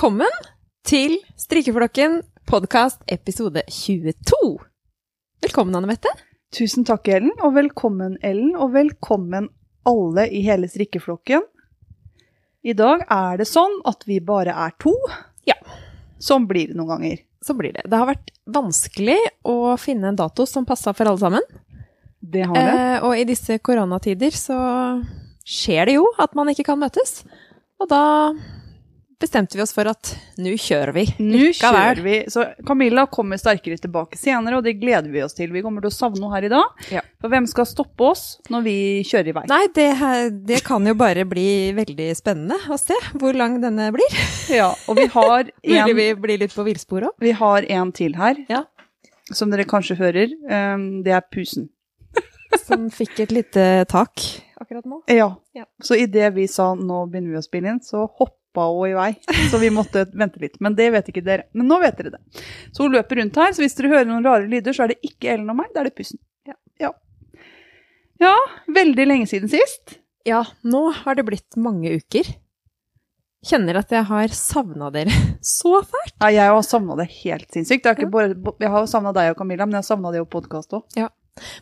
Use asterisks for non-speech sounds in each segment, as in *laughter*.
Velkommen til Strikkeflokken podkast episode 22. Velkommen, Anne Mette. Tusen takk, Ellen, og velkommen, Ellen, og velkommen alle i hele strikkeflokken. I dag er det sånn at vi bare er to. Ja. Sånn blir det noen ganger. Så blir det. Det har vært vanskelig å finne en dato som passa for alle sammen. Det har det. Eh, og i disse koronatider så skjer det jo at man ikke kan møtes. Og da bestemte vi oss for at nå kjører vi. Nå kjører vi. Så Camilla kommer sterkere tilbake senere, og det gleder vi oss til. Vi kommer til å savne henne her i dag. Ja. For hvem skal stoppe oss når vi kjører i vei? Nei, det, det kan jo bare bli veldig spennende å se hvor lang denne blir. Ja, og vi har *laughs* Mulig en, vi blir litt på villspor òg. vi har en til her, Ja. som dere kanskje hører. Um, det er pusen. *laughs* Som fikk et lite tak akkurat nå. Ja. Ja. Så idet vi sa nå begynner vi å spille inn, så hoppa hun i vei. Så vi måtte vente litt. Men det vet ikke dere. Men nå vet dere det. Så hun løper rundt her, så hvis dere hører noen rare lyder, så er det ikke Ellen og meg, da er det pussen. Ja. ja. Ja, veldig lenge siden sist. Ja, nå har det blitt mange uker. Kjenner at jeg har savna dere *laughs* så fælt. Ja, jeg har savna det helt sinnssykt. Det er ikke bare, jeg har savna deg og Camilla, men jeg har savna det og podkast òg.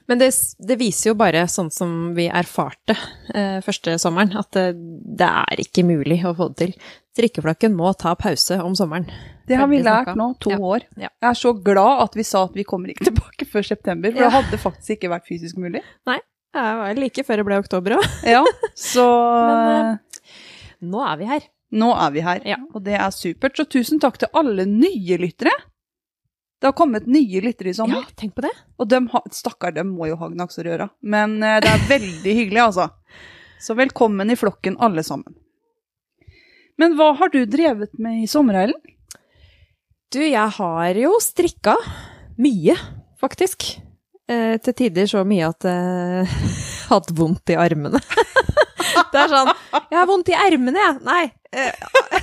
Men det, det viser jo bare, sånn som vi erfarte eh, første sommeren, at det, det er ikke mulig å få det til. Strikkeflokken må ta pause om sommeren. Det har vi lært nå, to Ja. år. Ja. Jeg er så glad at vi sa at vi kommer ikke *laughs* tilbake før september, for Ja. det hadde faktisk ikke vært fysisk mulig. Nei, Det var like før det ble oktober òg. *laughs* Ja, så Men, Nå er vi her. Nå er vi her, Ja. og det er supert. Så tusen takk til alle nye lyttere. Det har kommet nye lyttere i sommer. Ja, tenk på det. og de ha, stakkar, dem må jo ha gnagsår i øra. Men eh, det er veldig hyggelig, altså. Så velkommen i flokken, alle sammen. Men hva har du drevet med i sommer, Ellen? Du, jeg har jo strikka mye, faktisk. Eh, til tider så mye at jeg eh, *laughs* hatt vondt i armene. *laughs* det er sånn Jeg har vondt i ermene, jeg. Nei. Eh,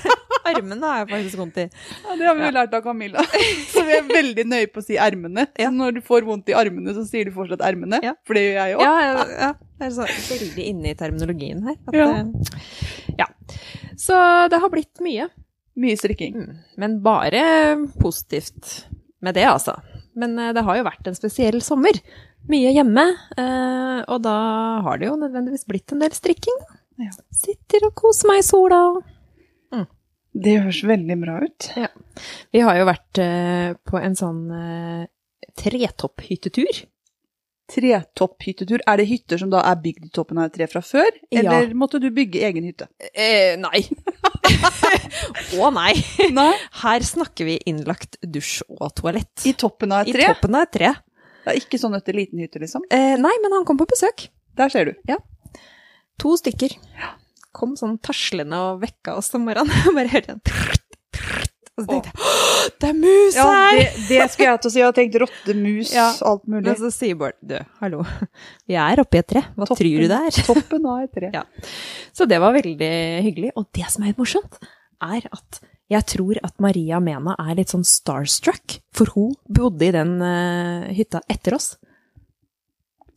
*laughs* armene har jeg faktisk vondt i. Ja, Det har vi jo lært av Camilla, *laughs* så vi er veldig nøye på å si ermene. Ja. Når du får vondt i armene, så sier du fortsatt ermene, Ja. for det gjør jeg òg. Ja, ja, ja. Jeg er så veldig inne i terminologien her. At, Ja. eh, ja. Så det har blitt mye. Mye strikking. Mm. Men bare positivt med det, altså. Men eh, det har jo vært en spesiell sommer. Mye hjemme, og da har det jo nødvendigvis blitt en del strikking. Ja. Sitter og koser meg i sola. Det høres veldig bra ut. Vi har jo vært eh, på en sånn eh, tretopphyttetur. Tretopphyttetur. Er det hytter som da er bygd i toppen av et tre fra før? Ja. Eller måtte du bygge egen hytte? Eh, nei. *laughs* Å nei. Nei. Her snakker vi innlagt dusj og toalett. I toppen av et tre? I toppen av et tre. Det er ikke sånn etter liten hytte, liksom? Eh, nei, men han kom på besøk. Der ser du. Ja. To stykker. Kom sånn taslende og vekka oss om morgenen. *laughs* Og bare hørte jeg Og så tenkte jeg «Åh, det er mus Ja, her! det, det skulle jeg til å si. Jeg har tenkt rotte, mus, Ja. alt mulig. Men så sier Bård du, hallo, vi er oppi et tre. Hva Toppen. tror du det er? Toppen av et tre. *laughs* Ja. Så det var veldig hyggelig. Og det som er litt morsomt, er at jeg tror at Maria Mena er litt sånn starstruck, for hun bodde i den uh, hytta etter oss.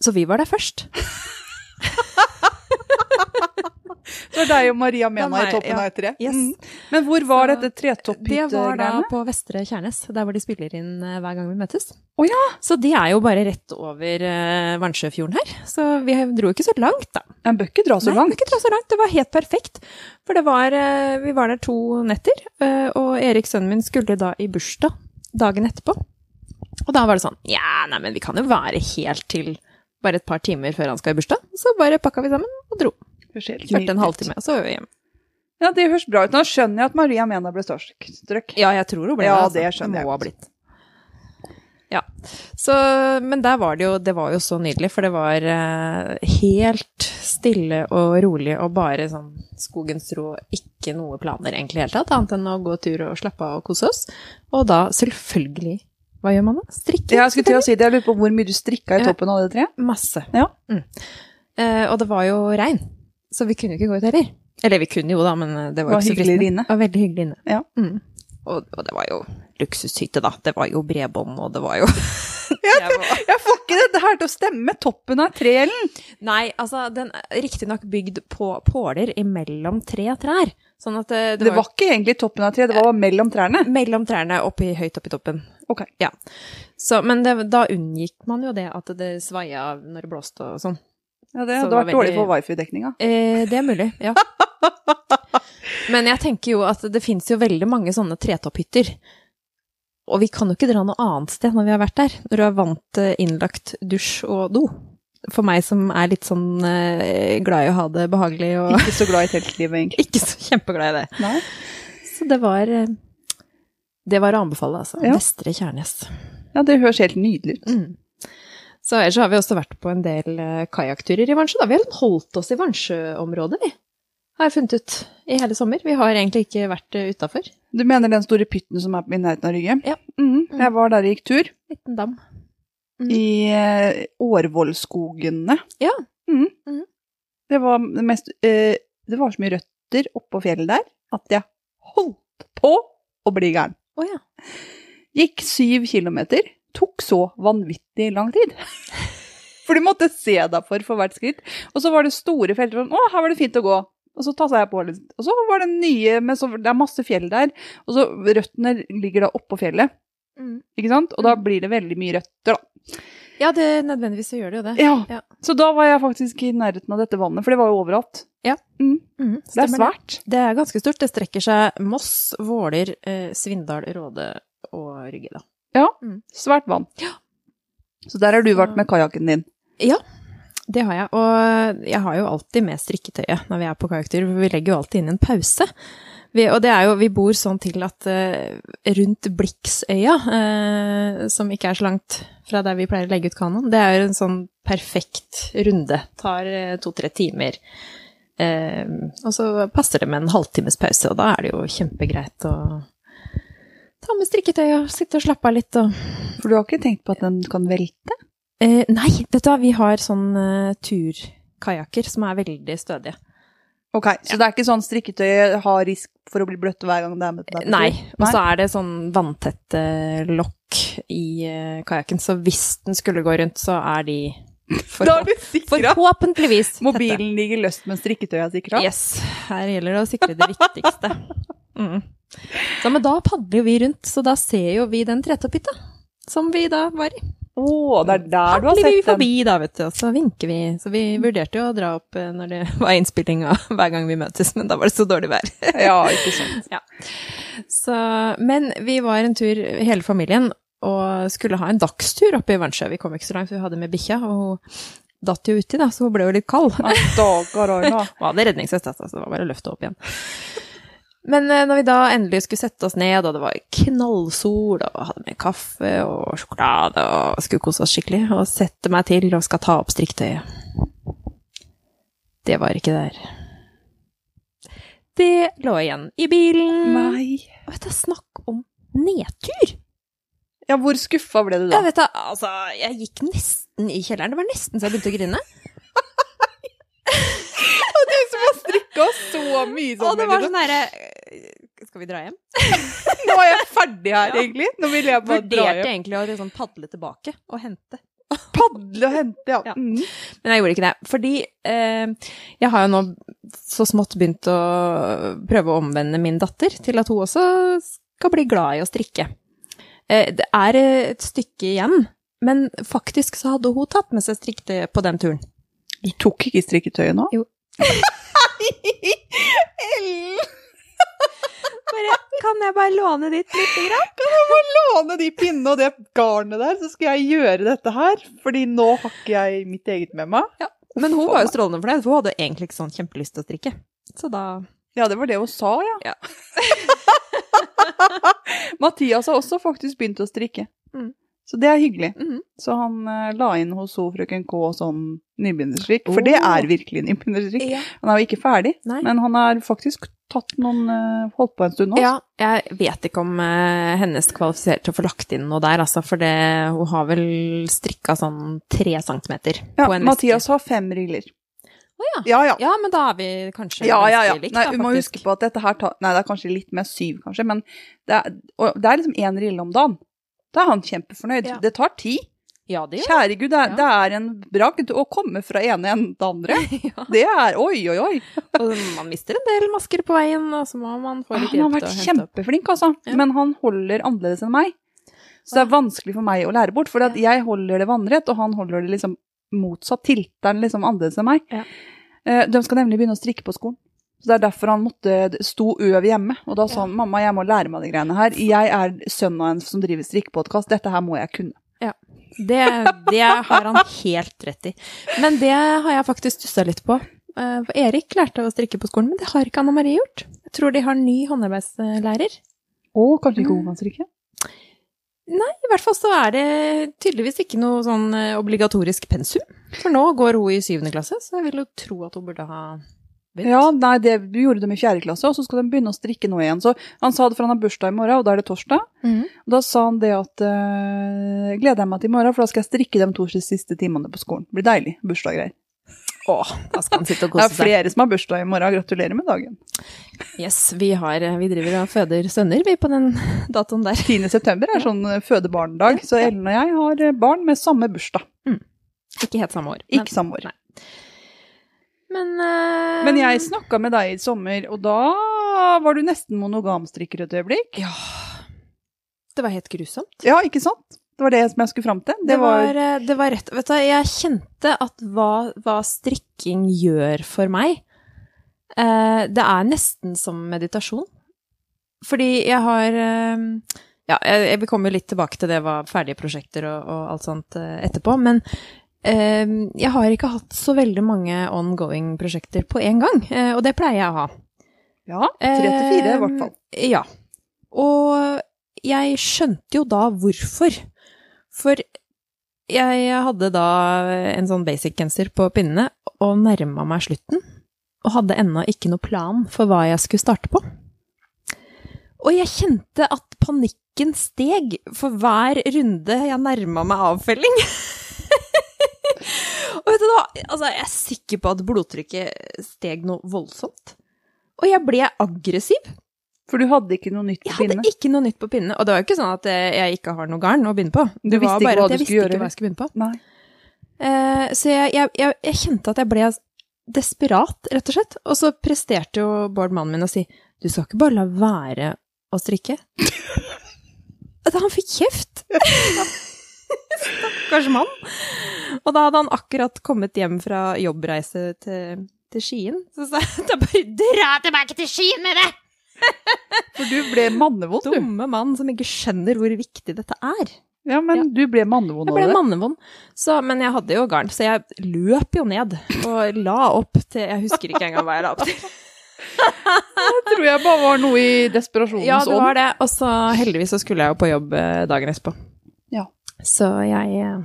Så vi var der først. Så er deg og Maria Mena i toppen ja. av et tre. Yes. Mm. Men hvor var Så dette Det var da på Vestre Kjernes, der hvor de spiller inn eh, hver gang vi møtes. Å ja. Så de er jo bare rett over uh, Vannsjøfjorden her. Så vi dro ikke så langt, da. En bør ikke dra så Nei, langt. ikke dra så langt. Det var helt perfekt. For det var, uh, vi var der to netter, uh, og Erik, sønnen min, skulle da i bursdag dagen etterpå. Og da var det sånn Ja, nei, men vi kan jo være helt til bare et par timer før han skal i bursdag. Så bare pakka vi sammen og dro. Kjørte en halvtime, og så var vi hjemme. Ja, det høres bra ut. Nå skjønner jeg at Maria Mena ble starstruck. Ja, jeg tror hun ble Ja, det. Altså. det skjønner jeg ha blitt. Ja. Så, men der var det jo Det var jo så nydelig, for det var eh, helt stille og rolig og bare sånn skogens ro. Ikke noe planer egentlig i det hele tatt, annet enn å gå tur og slappe av og kose oss. Og da selvfølgelig Hva gjør man da? Strikke. Ja, Jeg skulle til å si det. Jeg lurer på hvor mye du strikka i toppen av det treet. Masse. Ja. Mm. Eh, og det var jo regn, så vi kunne jo ikke gå ut heller. Eller vi kunne jo da, men det var, Var ikke så fristende. inne. Det var veldig hyggelig inne. Ja. Mm. Og, og det var jo luksushytte, da. Det var jo bredbånd, og det var jo *laughs* Jeg Jeg får ikke dette her til å stemme! Toppen av tre, Ellen! Nei, altså, den er riktignok bygd på påler imellom tre trær. Sånn at det, det, Det var ikke egentlig toppen av tre, det var mellom trærne. mellom trærne oppi, høyt oppi toppen. Ok. Ja. Så, men det, da unngikk man jo det at det sveia når det blåste og sånn. Ja, det hadde vært dårlig veldig- for wifi-dekninga. Eh, det er mulig, ja. *laughs* Men jeg tenker jo at det fins jo veldig mange sånne tretopphytter. Og vi kan jo ikke dra noe annet sted når vi har vært der, når du er vant til innlagt dusj og do. For meg som er litt sånn eh, glad i å ha det behagelig og Ikke så glad i teltlivet, egentlig. *laughs* ikke så kjempeglad i det. Nei. Så det var eh, Det var å anbefale, altså. Ja. Vestre Kjernes. Ja, det høres helt nydelig ut. Mm. Så ellers har vi også vært på en del uh, kajakkturer i Vansjø. da. Vi har holdt oss i Vansjø-området, vi. Har jeg funnet ut i hele sommer. Vi har egentlig ikke vært uh, utafor. Du mener den store pytten som er i nærheten av Rygge? Ja. Mm. Jeg var der og gikk tur. Liten dam. Mm. I eh, Årvollskogene. Ja. Mm. Mhm. Det var det mest eh, Det var så mye røtter oppå fjellet der at jeg holdt på å bli gæren. Oh, ja. Gikk syv kilometer. Tok så vanvittig lang tid. *laughs* For du måtte se deg for for hvert skritt. Og så var det store felter sånn Å, her var det fint å gå. Og så tassa jeg på litt. Og så var det nye men så, Det er masse fjell der. Og så røttene ligger da oppå fjellet. Mm. Ikke sant? Og da blir det veldig mye røtter, da. Ja, det, nødvendigvis gjør det jo det. Ja. Ja. Så da var jeg faktisk i nærheten av dette vannet, for det var jo overalt. Ja. Mm. Mm. Det er svært. svært. Det er ganske stort. Det strekker seg Moss, Våler, eh, Svindal, Råde og Rygge, da. Svært vann. Ja. Så der har du vært med kajakken din. Ja. Det har jeg. Og jeg har jo alltid med strikketøyet når vi er på kajakktur, for vi legger jo alltid inn en pause. Vi, og det er jo, vi bor sånn til at uh, rundt Bliksøya, uh, som ikke er så langt fra der vi pleier å legge ut kanoen, det er jo en sånn perfekt runde. Tar uh, to-tre timer. Eh, og så passer det med en halvtimes pause, og da er det jo kjempegreit å ta med strikketøy og sitte og slappe av litt og For du har ikke tenkt på at den kan velte? Eh, nei, vet du hva, vi har sånn uh, turkajakker som er veldig stødige. Ok, Så det er ikke sånn strikketøyet har risk for å bli bløtt hver gang det er med på deg? Nei, og så er det sånn vanntette lokk i uh, kajakken, så hvis den skulle gå rundt, så er de forhåpentligvis. Mobilen ligger løst, men strikketøyet er sikra? Yes, her gjelder det å sikre det viktigste. *laughs* Mm. Så, men da padler vi rundt, så da ser jo vi den tretopphytta som vi da var i. Å, det er der du har Padler vi sett den. forbi da, vet du, og så vinker vi. Så vi vurderte jo å dra opp eh, når det var innspilling av *laughs* hver gang vi møtes, men da var det så dårlig vær. *laughs* Ja, ikke sant. *laughs* Så, men vi var en tur, hele familien, og skulle ha en dagstur oppe i Vansjø. Vi kom ikke så langt, vi hadde med bikkja, og hun datt jo uti, da, så hun ble jo litt kald. Nei, Aina. Hun hadde redningsvest, altså, så det var bare å løfte opp igjen. Men eh, når vi da endelig skulle sette oss ned, og det var knallsol, og hadde med kaffe og sjokolade, og skulle kose oss skikkelig, og sette meg til og skal ta opp striktøyet Det var ikke der. Det lå igjen i bilen. Nei. Og vet du, snakk om nedtur! Ja, hvor skuffa ble du Jeg da? vet da, altså, jeg gikk nesten i kjelleren. Det var nesten så jeg begynte å grine. *laughs* *laughs* Som har strikka så mye Og det var sånn derre eh, Skal vi dra hjem? *laughs* Nå er jeg ferdig her, Ja. egentlig. Nå vil jeg bare dra hjem. Vurderte egentlig å liksom padle tilbake og hente. Padle og hente, ja. Ja. Mm. Men jeg gjorde ikke det. Fordi eh, jeg har jo nå så smått begynt å prøve å omvende min datter til at hun også skal bli glad i å strikke. Eh, det er et stykke igjen, men faktisk så hadde hun tatt med seg strikketøy på den turen. Du tok ikke strikketøyet nå? Jo. Ellen! Bare, kan jeg bare låne ditt lite grann? Kan jeg bare låne de pinnene og det garnet der, så skal jeg gjøre dette her? Fordi nå har ikke jeg mitt eget med meg. Men hun var jo strålende fornøyd, for hun hadde egentlig ikke sånn kjempelyst til å strikke. Så da Ja, det var det hun sa, ja. Ja. *laughs* Mathias har også faktisk begynt å strikke. Mm. Så det er hyggelig. Mhm. Så han uh, la inn hos ho frøken K sånn nybegynnerstrikk, for Oh. det er virkelig nybegynnerstrikk. ja. Han er jo ikke ferdig, Nei. men han har faktisk tatt noen uh, holdt på en stund nå. Ja, jeg vet ikke om uh, hennes kvalifiserer til å få lagt inn noe der, altså, for det, hun har vel strikka sånn tre centimeter Ja, på en Mathias har fem riller. Å ja. Ja, ja. Ja, men da er vi kanskje Ja, ja, ja. likt, Nei, vi må huske på at dette her tar Nei, det er kanskje litt mer syv, kanskje, men det er, det er liksom én rille om dagen. Da er han kjempefornøyd. Ja. Det tar tid. Ja, det Kjære gud, det er, Ja. det er en bragd å komme fra ene enden til andre. *laughs* ja. Det er oi, oi, oi. *laughs* Og man mister en del masker på veien, og så må man få litt Han har hjelp vært kjempeflink, altså. Ja. Men han holder annerledes enn meg. Så det er vanskelig for meg å lære bort. For at jeg holder det vannrett, og han holder det liksom motsatt. Tilteren liksom annerledes enn meg. Ja. Eh, De skal nemlig begynne å strikke på skolen. Så Det er derfor han måtte stå øv hjemme. Og da sa Ja. han mamma, jeg må lære meg de greiene her. Jeg er sønnen av en som driver strikkepodkast. Dette her må jeg kunne. Det, det har han helt rett i. Men det har jeg faktisk stussa litt på. Eh, For Erik lærte å strikke på skolen, men det har ikke Anna Marie gjort. Jeg tror de har ny håndarbeidslærer. Å, kanskje ikke hun kan strikke? Nei, i hvert fall så er det tydeligvis ikke noe sånn eh, obligatorisk pensum. For nå går hun i syvende klasse, så jeg vil jo tro at hun burde ha begynt. Ja, nei, det gjorde de i fjerde klasse, og så skal de begynne å strikke nå igjen. Så han sa det, for han har bursdag i morgen, og da er det torsdag. Mm. Og da sa han det at uh, gleder jeg meg til i morgen, for da skal jeg strikke de to siste timene på skolen. Det blir deilig. Bursdaggreier. Åh, da skal han sitte og *laughs* kose seg. Det er flere som har bursdag i morgen. Gratulerer med dagen. Yes, vi, har, vi driver og føder sønner, vi, på den datoen der. 10. september er sånn fødebarndag, ja, ja. så Ellen og jeg har barn med samme bursdag. Ikke helt samme år. Ikke samme år. Nei. Men, uh... Men jeg snakka med deg i sommer, og da var du nesten monogamstrikker et øyeblikk. Ja. Det var helt grusomt. Ja, ikke sant? Det var det som jeg skulle fram til. Det var, eh, det var rett Vet du, jeg kjente at hva, hva strikking gjør for meg eh, Det er nesten som meditasjon. Fordi jeg har eh, Ja, jeg, jeg vil komme litt tilbake til det hva ferdige prosjekter og, og alt sånt eh, etterpå, men eh, jeg har ikke hatt så veldig mange ongoing prosjekter på én gang, eh, og det pleier jeg å ha. Ja, tre til fire i hvert fall. Eh, Ja. Og jeg skjønte jo da hvorfor. For jeg hadde da en sånn basic-genser på pinnene og nærma meg slutten. Og hadde ennå ikke noe plan for hva jeg skulle starte på. Og jeg kjente at panikken steg for hver runde jeg nærma meg avfelling. *laughs* og vet du hva, altså, jeg er sikker på at blodtrykket steg noe voldsomt. Og jeg ble aggressiv. For du hadde ikke noe nytt Jeg hadde ikke noe nytt på pinnene. Og det var jo ikke sånn at eh, jeg ikke har noe garn å begynne på. Du Det var visste bare at du jeg visste gjøre, ikke hva jeg skulle begynne på. Nei. Eh, så jeg, jeg, jeg, jeg kjente at jeg ble desperat, rett og slett. Og så presterte jo Bård mannen min å si du skal ikke bare la være å strikke. *laughs* At han fikk kjeft. *laughs* *laughs* Stakkars mann. Og da hadde han akkurat kommet hjem fra jobbreise til, til Skien. Så sa jeg da bare dra tilbake til Skien med det! *laughs* For du ble mannevond, du. Dumme mann som ikke skjønner hvor viktig dette er. Ja, men Ja. du ble mannevond Jeg ble mannevond. Så, men jeg hadde jo garn, så jeg løp jo ned og la opp til Jeg husker ikke engang hva jeg la opp til. *laughs* Det tror jeg bare var noe i desperasjonens ånd. Ja, det var det. Og så heldigvis så skulle jeg jo på jobb eh, dagen etterpå. Ja. Så jeg eh,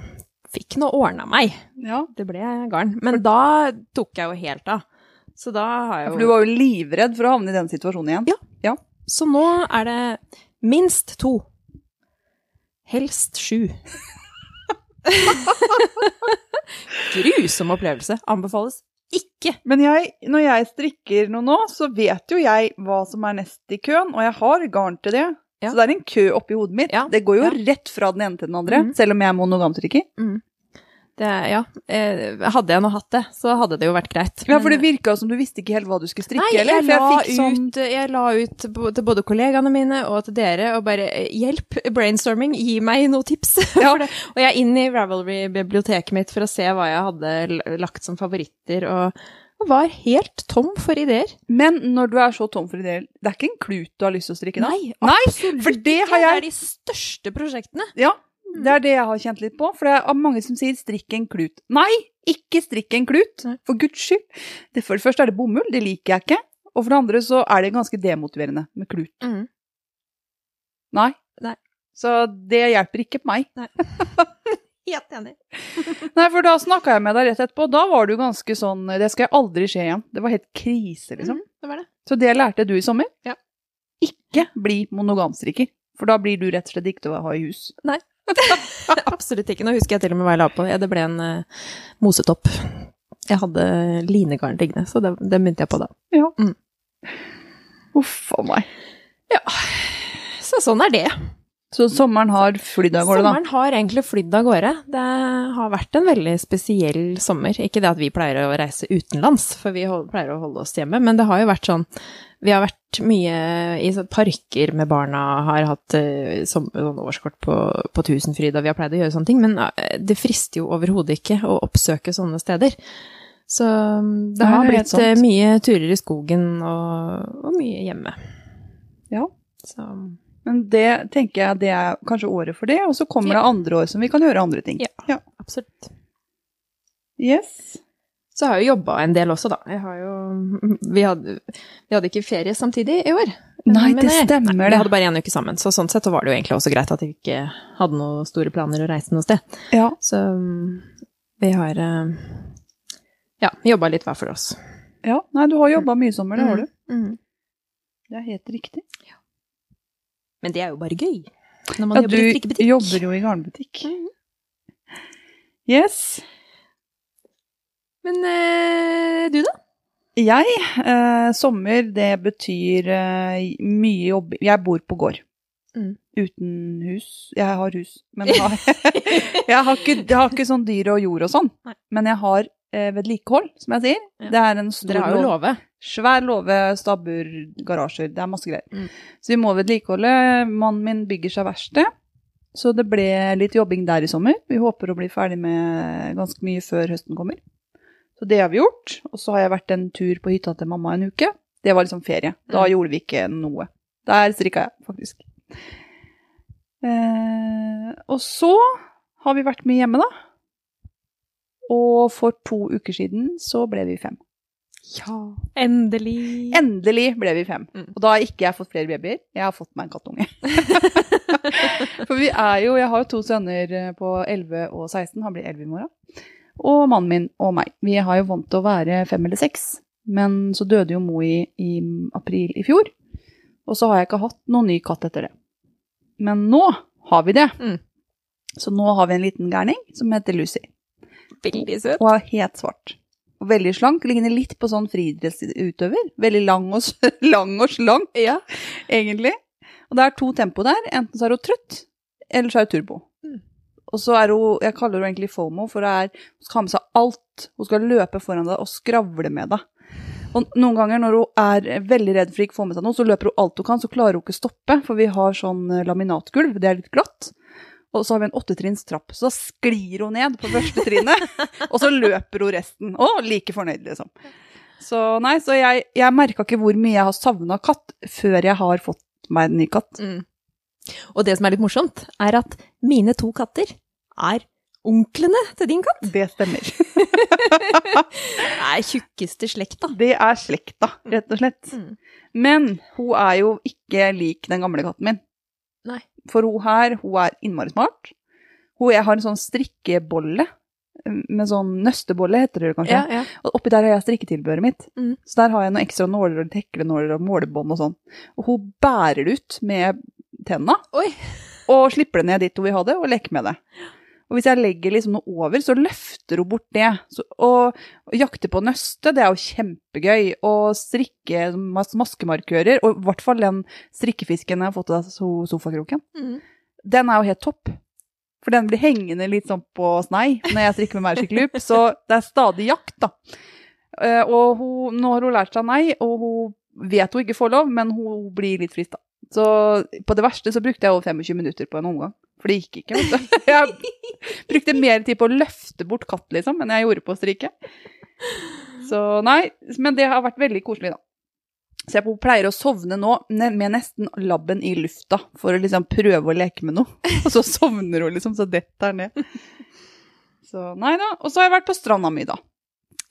fikk nå ordna meg. Ja. Det ble garn. Men da tok jeg jo helt av. Så da har jeg For du var jo livredd for å havne i den situasjonen igjen. Ja. Så nå er det minst to. Helst sju. *laughs* Grusom opplevelse. Anbefales ikke. Men jeg, når jeg strikker noe nå, så vet jo jeg hva som er nest i køen, og jeg har garn til det. Ja. Så det er en kø oppi hodet mitt. Ja. Det går jo rett fra den ene til den andre, mm. selv om jeg er monogamstrikker. Det, ja. Eh, hadde jeg nå hatt det, så hadde det jo vært greit. Ja, for det virka som du visste ikke helt hva du skulle strikke, Nei, eller? jeg la, sånn ut, jeg la ut til både kollegaene mine og til dere og bare eh, hjelp, brainstorming, gi meg noen tips. *laughs* Ja. Og jeg er inn i Ravelry-biblioteket mitt for å se hva jeg hadde lagt som favoritter, og, og var helt tom for ideer. Men når du er så tom for ideer, det er ikke en klut du har lyst til å strikke da? Nei, Nei, for det ikke. har jeg- Det er de største prosjektene. Ja, det er det jeg har kjent litt på. For det er mange som sier 'strikk en klut'. Nei, ikke strikk en klut! For guds skyld. Det, for det første er det bomull, det liker jeg ikke. Og for det andre så er det ganske demotiverende med klut. Mm. Nei. Nei. Så det hjelper ikke på meg. *laughs* Helt enig. *laughs* Nei, for da snakka jeg med deg rett etterpå, og da var du ganske sånn Det skal jeg aldri skje igjen. Det var helt krise, liksom. Mm, det var det. Så det lærte du i sommer. Ja. Ikke bli monogamstrikker. For da blir du rett og slett ikke til å ha i hus. Nei. *laughs* Absolutt ikke. Nå husker jeg til og med hva jeg la på. Ja, det ble en uh, mosetopp. Jeg hadde linegarn liggende, så det, det begynte jeg på da. Ja. Mm. Uff a meg. Så sånn er det. Så sommeren har flydd av gårde, da. Sommeren har egentlig flydd av gårde. Det har vært en veldig spesiell sommer. Ikke det at vi pleier å reise utenlands, for vi pleier å holde oss hjemme, men det har jo vært sånn Vi har vært mye i sånn parker med barna, har hatt uh, sånn årskort på, på Tusenfryd, og vi har pleid å gjøre sånne ting, men uh, det frister jo overhodet ikke å oppsøke sånne steder. Så um, det har blitt uh, mye turer i skogen og, og mye hjemme. Ja. Så Men det tenker jeg det er kanskje året for det, og så kommer Ja. det andre år som vi kan gjøre andre ting. Ja. absolutt. Yes. Så har jeg jo jobba en del også, da. Jo vi hadde, vi hadde ikke ferie samtidig i år. Nei, det stemmer det. Vi hadde bare én uke sammen, så sånn sett så var det jo egentlig også greit at vi ikke hadde noen store planer å reise noe sted. Ja. Så mm, vi har eh, ja, jobba litt hver for oss. ja. Nei, du har jobba mye i sommer, det har du. Mm. Det er helt riktig. Men det er jo bare gøy. Når man Ja, jobber i du jobber jo i garnbutikk. Mhm. Yes. Men øh, du, da? Jeg, øh, sommer, det betyr øh, mye jobb. Jeg bor på gård. Mm. Uten hus. Jeg har hus, men har, *laughs* jeg har, ikke, jeg har ikke sånn dyr og jord og sånn. Nei. Men jeg har eh, vedlikehold, som jeg sier. Ja. Det er en stor Dere har jo låve. Svær låve, stabbur, garasjer. Det er masse greier. Mm. Så vi må vedlikeholde. Mannen min bygger seg verksted. Så det ble litt jobbing der i sommer. Vi håper å bli ferdig med ganske mye før høsten kommer. Så det har vi gjort. Og så har jeg vært en tur på hytta til mamma en uke. Det var liksom ferie. Da Mm. gjorde vi ikke noe. Der strikka jeg, faktisk. Eh, og så har vi vært mye hjemme, da. Og for to uker siden så ble vi fem. Ja, endelig. Endelig ble vi fem. Mm. Og da har ikke jeg fått flere babyer, jeg har fått meg en kattunge. *laughs* For vi er jo, jeg har jo to sønner eh, på 11 og 16, han blir 11 i morgen. Og mannen min og meg. Vi har jo vant til å være fem eller seks. Men så døde jo Mo i, i april i fjor. Og så har jeg ikke hatt noen ny katt etter det. Men nå har vi det. Mm. Så nå har vi en liten gærning som heter Lucy. Veldig søt. Og er helt svart. Veldig slank. Ligner litt på sånn friidrettsutøver. Veldig lang og, *laughs* lang og slank, Ja. egentlig. Og det er to tempo der. Enten så er hun trøtt, eller så er hun turbo. Mm. Og så er hun Jeg kaller henne egentlig FOMO, for det er, hun skal ha med seg alt. Hun skal løpe foran deg og skravle med deg. Og noen ganger når hun er veldig redd for ikke å få med seg noe, så løper hun alt hun kan, så klarer hun ikke stoppe, for vi har sånn laminatgulv, det er litt glatt. Og så har vi en åttetrinnstrapp, så da sklir hun ned på første trinnet, *laughs* og så løper hun resten. Å, like fornøyd, liksom. Så nei, så jeg, jeg merka ikke hvor mye jeg har savna katt før jeg har fått meg en ny katt. Mm. Og det som er litt morsomt, er at mine to katter er onklene til din katt. Det stemmer. *laughs* Det er tjukkeste slekta. Det er slekta, rett og slett. Mm. Men hun er jo ikke lik den gamle katten min. Nei. For hun her, hun er innmari smart. Hun, jeg har en sånn strikkebolle, med sånn nøstebolle heter det kanskje. Ja, ja. Og oppi der har jeg strikketilbehøret mitt. Mm. Så der har jeg noen ekstra nåler og teklenåler og målebånd og sånn. Og hun bærer det ut med tenna, Oi. og slipper det ned dit hun vil ha det, og leker med det. Og hvis jeg legger liksom noe over, så løfter hun bort det. Så, og, og jakte på nøste, det er jo kjempegøy. Og strikke maskemarkører, og i hvert fall den strikkefisken jeg har fått av so sofakroken. Mm. Den er jo helt topp. For den blir hengende litt sånn på snei når jeg strikker med Magic Loop, så det er stadig jakt, da. Eh, Og hun, nå har hun lært seg nei, og hun vet hun ikke får lov, men hun blir litt frista. Så på det verste så brukte jeg over 25 minutter på en omgang. For det gikk ikke, vet du. Jeg *laughs* brukte mer tid på å løfte bort katt, liksom, enn jeg gjorde på å strikke. Så nei, men det har vært veldig koselig, da. Så jeg pleier å sovne nå med nesten labben i lufta for å liksom prøve å leke med noe. *laughs* Og så sovner hun liksom, så detter ned. Så nei da. Og så har jeg vært på stranda mi, da.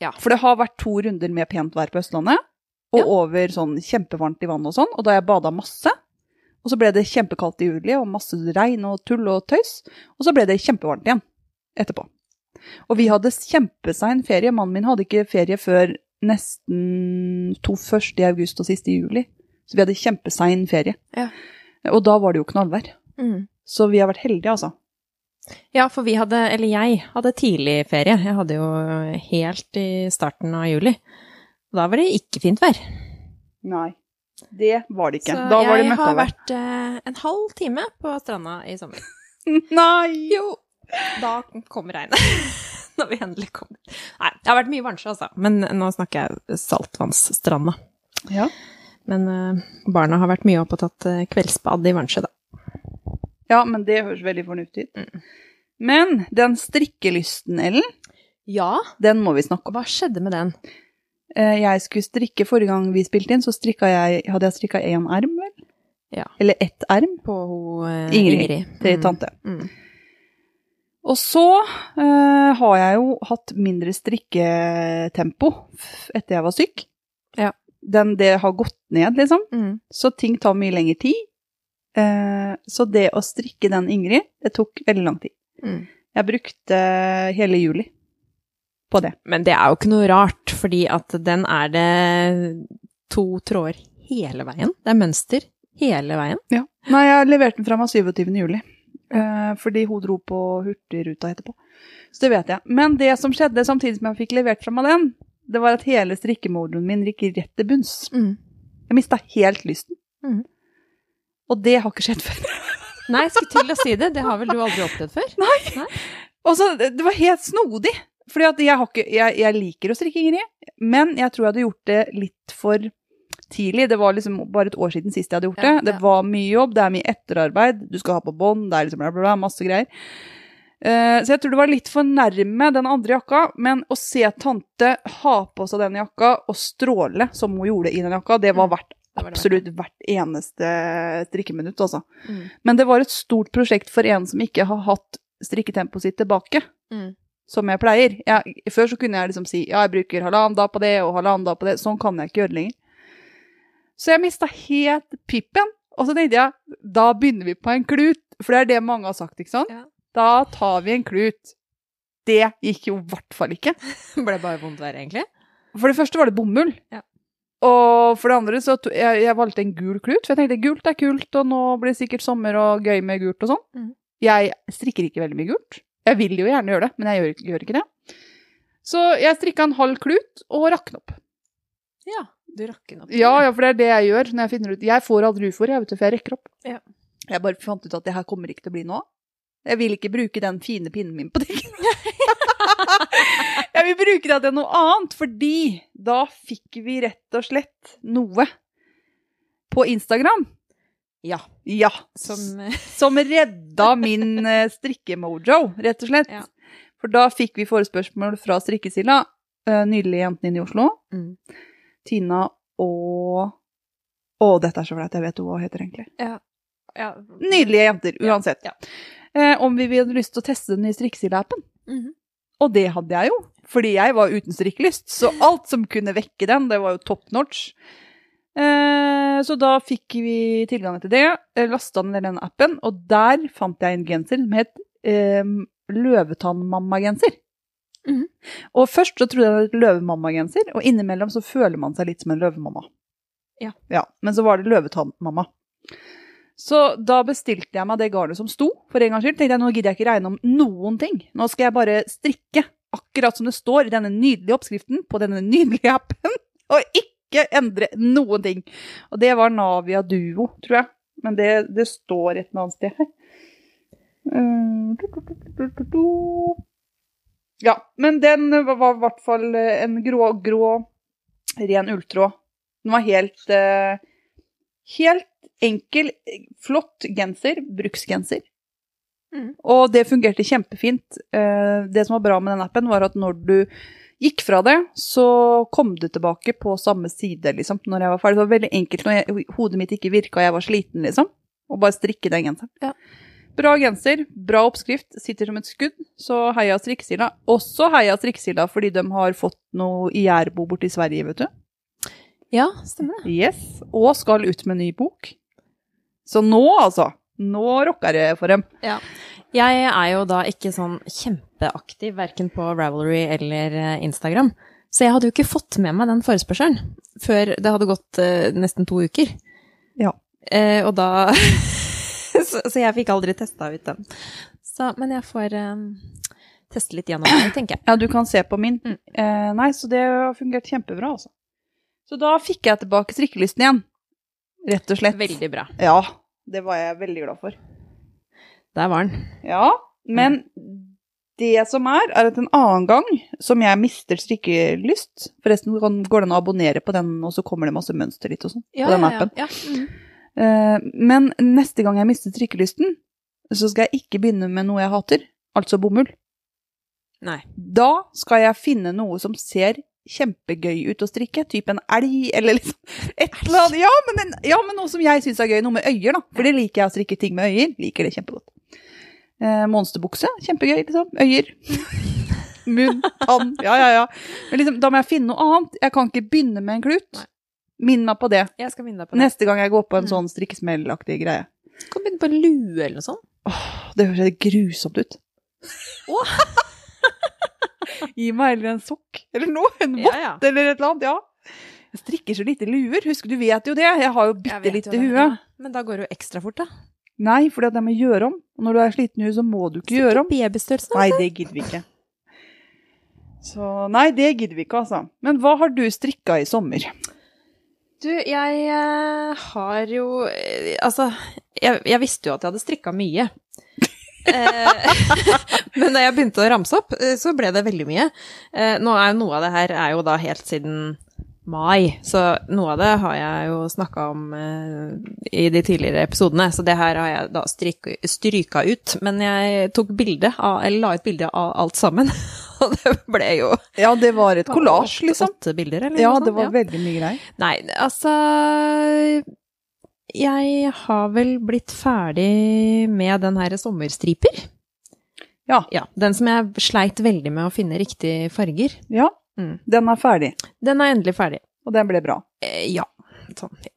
Ja. For det har vært to runder med pent vær på Østlandet. Og Ja. over sånn kjempevarmt i vannet og sånn. Og da har jeg bada masse. Og så ble det kjempekaldt i juli, og masse regn og tull og tøys. Og så ble det kjempevarmt igjen etterpå. Og vi hadde kjempesein ferie. Mannen min hadde ikke ferie før nesten to første i august og siste i juli. Så vi hadde kjempesein ferie. Ja. Og da var det jo knallvær. Mm. Så vi har vært heldige, altså. Ja, for vi hadde, eller jeg hadde tidlig ferie. Jeg hadde jo helt i starten av juli. Og da var det ikke fint vær. Nei. Det var det ikke. Så da var det jeg har vært eh, en halv time på stranda i sommer. *laughs* Nei! Jo, da kom regnet. *laughs* Når vi endelig kom. Nei, det har vært mye vansje, altså. Men nå snakker jeg saltvannsstranda. Ja. Men eh, barna har vært mye opp og tatt eh, kveldsbad i Vansjø, da. ja, men det høres veldig fornuftig ut. Mm. Men den strikkelysten, Ellen, Ja, den må vi snakke om. hva skjedde med den? Eh, Jeg skulle strikke forrige gang vi spilte inn, så jeg, hadde jeg strikka én erm, vel? Ja. Eller ett erm På ho, eh, Ingrid, Ingrid. til Mm. tante. Mm. Og så uh, har jeg jo hatt mindre strikketempo etter jeg var syk. Ja. Den, det har gått ned, liksom. Mm. Så ting tar mye lengre tid. Uh, så det å strikke den Ingrid, det tok veldig lang tid. Mm. Jeg brukte hele juli på det. Men det er jo ikke noe rart, fordi at den er det to tråder hele veien. Det er mønster hele veien. Nei, jeg leverte den fra meg 27. juli. eh, fordi hun dro på Hurtigruta etterpå. Så det vet jeg. Men det som skjedde samtidig som jeg fikk levert fra meg den, det var at hele strikkemodulen min gikk rett til bunns. Jeg mista helt lysten. Mm. Og det har ikke skjedd før. Nei, jeg skulle til å si det. Det har vel du aldri opplevd før? *laughs* Og så, det det var helt snodig. Fordi at jeg, har ikke, jeg, jeg liker å strikke, Ingrid, men jeg tror jeg hadde gjort det litt for tidlig. Det var liksom bare et år siden sist jeg hadde gjort det. Ja, Det ja. var mye jobb, det er mye etterarbeid, du skal ha på bånd, det er liksom bla, bla, bla, masse greier. Uh, så jeg tror det var litt for nærme den andre jakka, men å se tante ha på seg den jakka og stråle som hun gjorde i den jakka, det var Mm. verdt Det det absolutt hvert eneste strikkeminutt, altså. Mm. Men det var et stort prosjekt for en som ikke har hatt strikketempoet sitt tilbake, Mm. Som jeg pleier. Jeg, før så kunne jeg liksom si ja, jeg bruker halvannen dag på det og halvannen dag på det. Sånn kan jeg ikke gjøre lenger. Så jeg mista helt pippen. Og så tenkte jeg da begynner vi på en klut, for det er det mange har sagt, ikke sant? Ja. Da tar vi en klut. Det gikk jo i hvert fall ikke. *laughs* Ble bare vondt verre, egentlig? For det første var det bomull. Ja. Og for det andre så jeg, jeg valgte en gul klut, for jeg tenkte gult er kult, og nå blir det sikkert sommer og gøy med gult og sånn. Mm. Jeg strikker ikke veldig mye gult. Jeg vil jo gjerne gjøre det, men jeg gjør, ikke- gjør ikke det. Så jeg strikka en halv klut og rakk den opp. Ja. Du rakk den opp. Ja, ja, for det er det jeg gjør når jeg finner ut Jeg får aldri ufor, jeg vet du, for jeg rekker opp. Ja. Jeg bare fant ut at det her kommer ikke til å bli noe av. Jeg vil ikke bruke den fine pinnen min på det. *laughs* jeg vil bruke det til noe annet, fordi da fikk vi rett og slett noe på Instagram. Ja. Ja. Som eh, *laughs* Som redda min eh, strikkemojo, rett og slett. Ja. For da fikk vi forespørsmål fra Strikkesilla, eh, nydelige jentene inne i Oslo, mm. Tina og Å, dette er så flaut, jeg vet hva hun heter egentlig. ja. Nydelige jenter, uansett. Ja. Eh, om vi hadde lyst til å teste den nye Strikkesilla-appen. Mhm. Og det hadde jeg jo, fordi jeg var uten strikkelyst. Så alt som kunne vekke den, det var jo top notch. Eh, så da fikk vi tilgang til det, eh, lasta ned den appen, og der fant jeg en genser som het eh, Løvetannmamma-genser. Mhm. Og først så trodde jeg det var løvemammagenser, løvemamma-genser, og innimellom så føler man seg litt som en løvemamma. Ja. ja. Men så var det løvetannmamma. Så da bestilte jeg meg det garnet som sto, for en gangs skyld. Tenkte jeg, nå gidder jeg ikke regne om noen ting. Nå skal jeg bare strikke akkurat som det står i denne nydelige oppskriften på denne nydelige appen, *laughs* og ikke endre noen ting. Og det var Navia Duo, tror jeg. Men det, det står et eller annet sted her. Eh. Ja, men den var i hvert fall eh, en grå, grå, ren ulltråd. Den var helt eh, Helt enkel, flott genser. Bruksgenser. Mm. Og det fungerte kjempefint. Det som var bra med den appen, var at når du gikk fra det, så kom du tilbake på samme side, liksom, når jeg var ferdig. Det var veldig enkelt når jeg, hodet mitt ikke virka og jeg var sliten, liksom. Og bare strikke den genseren. Ja. Bra genser, bra oppskrift, sitter som et skudd. Så heia Strikkesilla. Også heia Strikkesilla fordi de har fått noe i Jærbo borti i Sverige, vet du. Ja, stemmer det. Yes, og skal ut med ny bok. Så nå, altså. Nå rocker det for dem. Ja. Jeg er jo da ikke sånn kjempeaktiv verken på Ravelry eller eh, Instagram, så jeg hadde jo ikke fått med meg den forespørselen før det hadde gått eh, nesten to uker. Ja. Eh, og da *laughs* så, så jeg fikk aldri testa ut den. Så, men jeg får eh, teste litt gjennom den, tenker jeg. Ja, du kan se på min. Mm. Eh, nei, så det har fungert kjempebra, altså. Så da fikk jeg tilbake strikkelysten igjen. Rett og slett. Veldig bra. Ja, det var jeg veldig glad for. Der var den. Ja, men det som er, er at en annen gang som jeg mister strikkelyst Forresten går det an å abonnere på den, og så kommer det masse mønster litt og sånn. på den appen. Ja, Mm. Eh, men neste gang jeg mister strikkelysten, så skal jeg ikke begynne med noe jeg hater, altså bomull. Nei. Da skal jeg finne noe som ser kjempegøy ut å strikke, typ en elg, eller liksom et eller annet. Ja, men, en, ja, men noe som jeg syns er gøy, noe med øyer, da. For det liker jeg å strikke ting med øyer. Liker det kjempegodt. Eh, monsterbukse, kjempegøy, liksom. Øyer. *laughs* Munn, tann, ja, ja, ja. Men liksom, da må jeg finne noe annet. Jeg kan ikke begynne med en klut. Minn meg på det. Jeg skal minne deg på det. Neste gang jeg går på en Mm. sånn strikkesmellaktig greie. Du kan begynne på en lue eller noe sånt. Åh, det høres grusomt ut. *laughs* *laughs* Gi meg heller en sokk, eller noe. En vott, Ja, ja. eller et eller annet. Ja. Jeg strikker så lite luer. Husk, du vet jo det. Jeg har jo bitte lite hue. Men da går det jo ekstra fort, da. Nei, for jeg må gjøre om. Og når du er sliten i huet, så må du ikke gjøre om. Babystørrelse. Nei, det gidder vi ikke. Så nei, det gidder vi ikke, altså. Men hva har du strikka i sommer? Du, jeg eh, har jo eh, Altså, jeg, jeg visste jo at jeg hadde strikka mye. Eh, *laughs* men da jeg begynte å ramse opp, eh, så ble det veldig mye. Eh, nå er jo noe av det her er jo da helt siden mai, så noe av det har jeg jo snakka om i de tidligere episodene, så det her har jeg da stryka, ut. Men jeg tok bilde av, eller la ut bilde av alt sammen, *laughs* og det ble jo Ja, det var et kollasj, liksom. Åtte bilder, eller Ja, noe sånt. det var veldig mye greier. Nei, altså Jeg har vel blitt ferdig med den her sommerstriper. Ja. Ja, Den som jeg sleit veldig med å finne riktige farger. Ja, Mm. den er ferdig. Den er endelig ferdig. Og den ble bra. Eh, ja. Sånn, ja.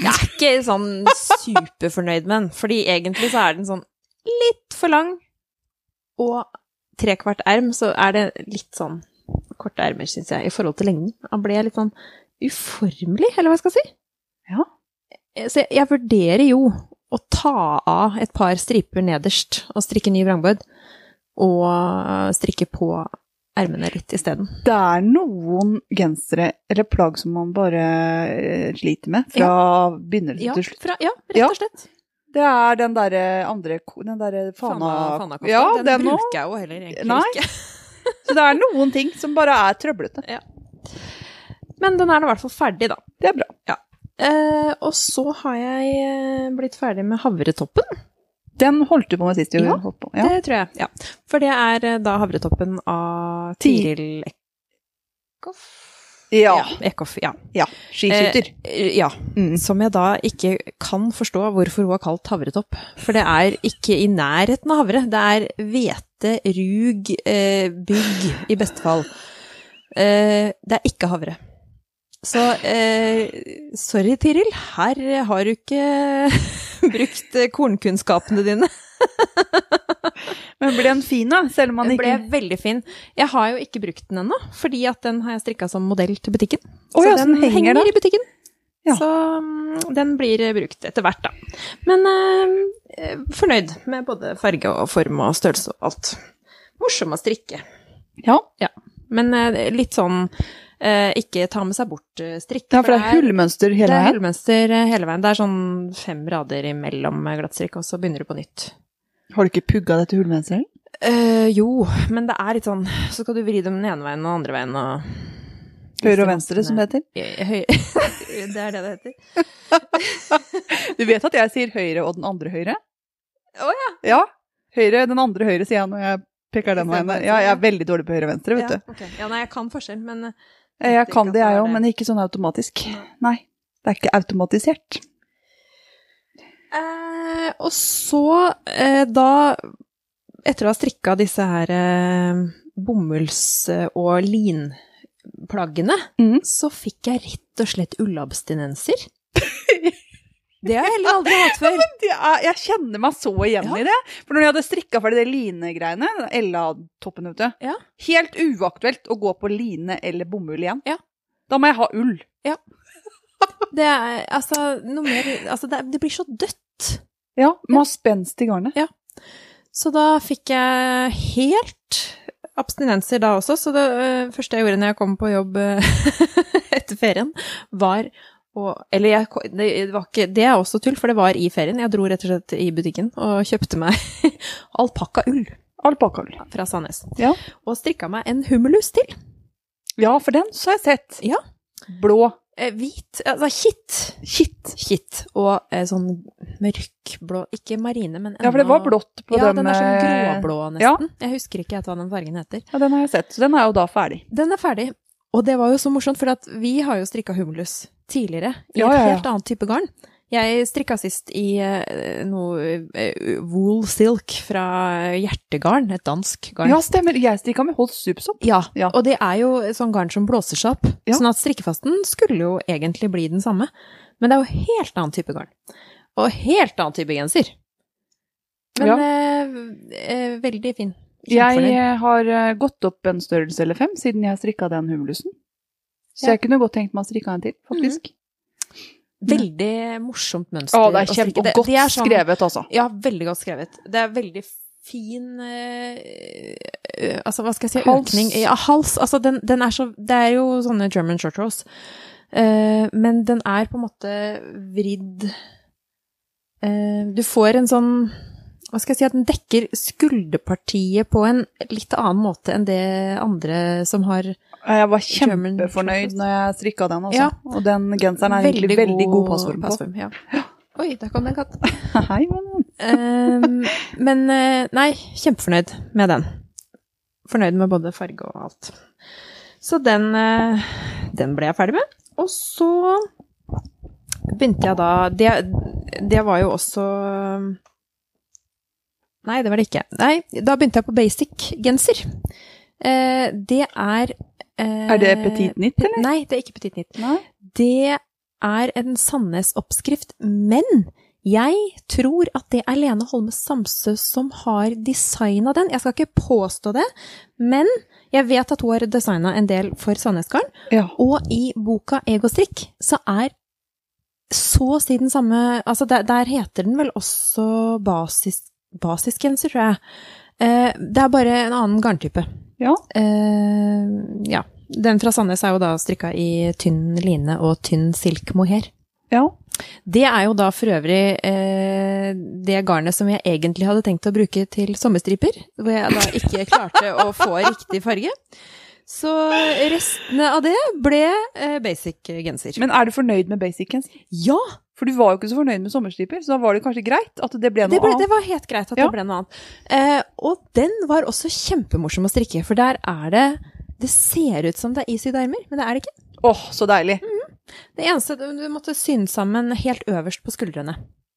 Jeg er ikke sånn superfornøyd med den, fordi egentlig så er den sånn litt for lang. Og trekvart erm, så er det litt sånn korte ermer, syns jeg, i forhold til lengden. Han ble litt sånn uformelig, eller hva jeg skal si. Ja. Så jeg, jeg vurderer jo å ta av et par striper nederst og strikke ny vrangbøyd, og strikke på ermene litt isteden. Det er noen gensere eller plagg som man bare eh, sliter med fra begynnelse Ja, til slutt. fra, ja, rett og slett. Det er den derre andre Den derre fana... fana Ja, den, den bruker jeg jo heller egentlig Nei. ikke. *laughs* Så det er noen ting som bare er trøblete. Men den er nå i hvert fall ferdig, da. Det er bra. Eh, og så har jeg eh, blitt ferdig med havretoppen. Den holdt du på med sist du Ja, holdt på. Ja. Det tror jeg. Ja. For det er eh, da havretoppen av Tiril Eckhoff. Ja. Eckhoff, ja. ja. Skiskytter. Eh, ja. Mm. Som jeg da ikke kan forstå hvorfor hun har kalt havretopp. For det er ikke i nærheten av havre. Det er hvete, rug, eh, bygg i beste fall. Eh, det er ikke havre. Så eh, sorry, Tiril. Her har du ikke *laughs* brukt kornkunnskapene dine. *laughs* Men ble den fin, da? Selv om man Den ikke ble veldig fin. Jeg har jo ikke brukt den ennå, fordi at den har jeg strikka som modell til butikken. Å ja, den, den henger der. i butikken. Ja. Så mm, den blir brukt etter hvert, da. Men eh, fornøyd med både farge og form og størrelse og alt. Morsom å strikke. Ja. Men eh, litt sånn ikke ta med seg bort-strikk. ja, for det er hullmønster hele veien? det er hullmønster eh, hele veien. Det er sånn fem rader imellom glattstrikk, og så begynner du på nytt. Har du ikke pugga dette hullmønsteret? Eh, jo, men det er litt sånn Så skal du vri dem den ene veien og den andre veien og Høyre og venstre, som det heter. Eh, Høy... *laughs* det er det det heter. *laughs* Du vet at jeg sier høyre og den andre høyre? Å ja. Ja. Høyre, den andre høyre, sier jeg når jeg peker den veien. der. Ja, jeg er veldig dårlig på høyre og venstre, vet ja, du. ja, nei, jeg kan forskjell, men eh, Jeg kan det, jeg òg, men ikke sånn automatisk. Nei. Det er ikke automatisert. eh, Og så, eh, da Etter å ha strikka disse her eh, bomulls- og linplaggene, mm. så fikk jeg rett og slett ullabstinenser. *laughs* Det har jeg heller aldri hatt før. Er, jeg kjenner meg så igjen Ja. i det. For når jeg hadde strikka ferdig det linegreiene, Ella-toppen ute, Ja. helt uaktuelt å gå på line eller bomull igjen. Ja. Da må jeg ha ull. Det er altså noe mer Altså, det, det blir så dødt. Ja, Må ha spenst i garnet. Så da fikk jeg helt abstinenser da også. Så det øh, første jeg gjorde når jeg kom på jobb øh, *laughs* etter ferien, var Og, eller jeg, det, var ikke, det er også tull, for det var i ferien. Jeg dro rett og slett i butikken og kjøpte meg *laughs* alpakkaull Alpakkaull. fra Sandnes. Ja. Og strikka meg en humulus til. ja, for den så har jeg sett. Ja. Blå. Eh, hvit, altså kitt. Kitt. Kitt. Og eh, sånn mørkblå, ikke marine, men Ja, for det var blått på ja, dem. den er sånn gråblå, gråblå ja. nesten. Jeg husker ikke hva den fargen heter. Ja, den har jeg sett. Så den er jo da ferdig. Den er ferdig. Og det var jo så morsomt, for at vi har jo strikka humulus tidligere i Ja, et helt annet type garn. Jeg strikka sist i eh, noe eh, wool silk fra Hjertegarn, et dansk garn. Ja, stemmer. Jeg strikka med Holst Supersopp. Ja, Ja. og det er jo sånn garn som blåser seg opp. Ja. Sånn at strikkefasten skulle jo egentlig bli den samme. Men det er jo helt annen type garn. Og helt annen type genser. Men Ja. eh, eh, veldig fin. Jeg har gått opp en størrelse eller fem siden jeg strikka den humulusen. Så Ja. jeg kunne godt tenkt meg å strikke en til, faktisk. Veldig morsomt mønster. Å, det er å kjempe Det- godt de er sånn- skrevet, altså. Ja, veldig godt skrevet. Det er veldig fin eh, eh, Altså, hva skal jeg si? Hals. Økning Ja, hals. Altså, den, den er så Det er jo sånne German short rows. Uh, men den er på en måte vridd uh, Du får en sånn Hva skal jeg si? At den dekker skulderpartiet på en litt annen måte enn det andre som har Jeg var kjempefornøyd når jeg strikka den, altså. Ja. Og den genseren er egentlig veldig god passform på. ja. Oi, der kom det en katt. *laughs* Hei. Ehm, men eh, nei, kjempefornøyd med den. Fornøyd med både farge og alt. Så den, eh, den ble jeg ferdig med. Og så begynte jeg da Det, det var jo også Nei, det var det ikke. Nei, da begynte jeg på basic-genser. Eh, det er eh, Er det Petit Nytt, eller? Nei, det er ikke Petit Nytt. Nei. Det er en Sandnes-oppskrift, men jeg tror at det er Lene Holme Samsø som har designa den. Jeg skal ikke påstå det, men jeg vet at hun har designa en del for Sandnesgarden. Ja. Og i boka Egostrikk så er så å si den samme Altså, der, der heter den vel også basis, basisgenser, tror jeg. Eh, det er bare en annen garntype. Ja. Eh, ja. Den fra Sandnes er jo da strikka i tynn line og tynn silk mohair. ja. Det er jo da for øvrig eh, det garnet som jeg egentlig hadde tenkt å bruke til sommerstriper, hvor jeg da ikke *laughs* klarte å få riktig farge. Så restene av det ble eh, basic genser. Men er du fornøyd med basic genser? ja! For du var jo ikke så fornøyd med sommerstriper, så da var det kanskje greit at det ble noe Det, ble, det var helt greit at Ja. det ble noe annet. Eh, og den var også kjempemorsom å strikke, for der er det Det ser ut som det er is i ermer, men det er det ikke. Åh, så deilig. Det eneste du, måtte synne sammen helt øverst på skuldrene.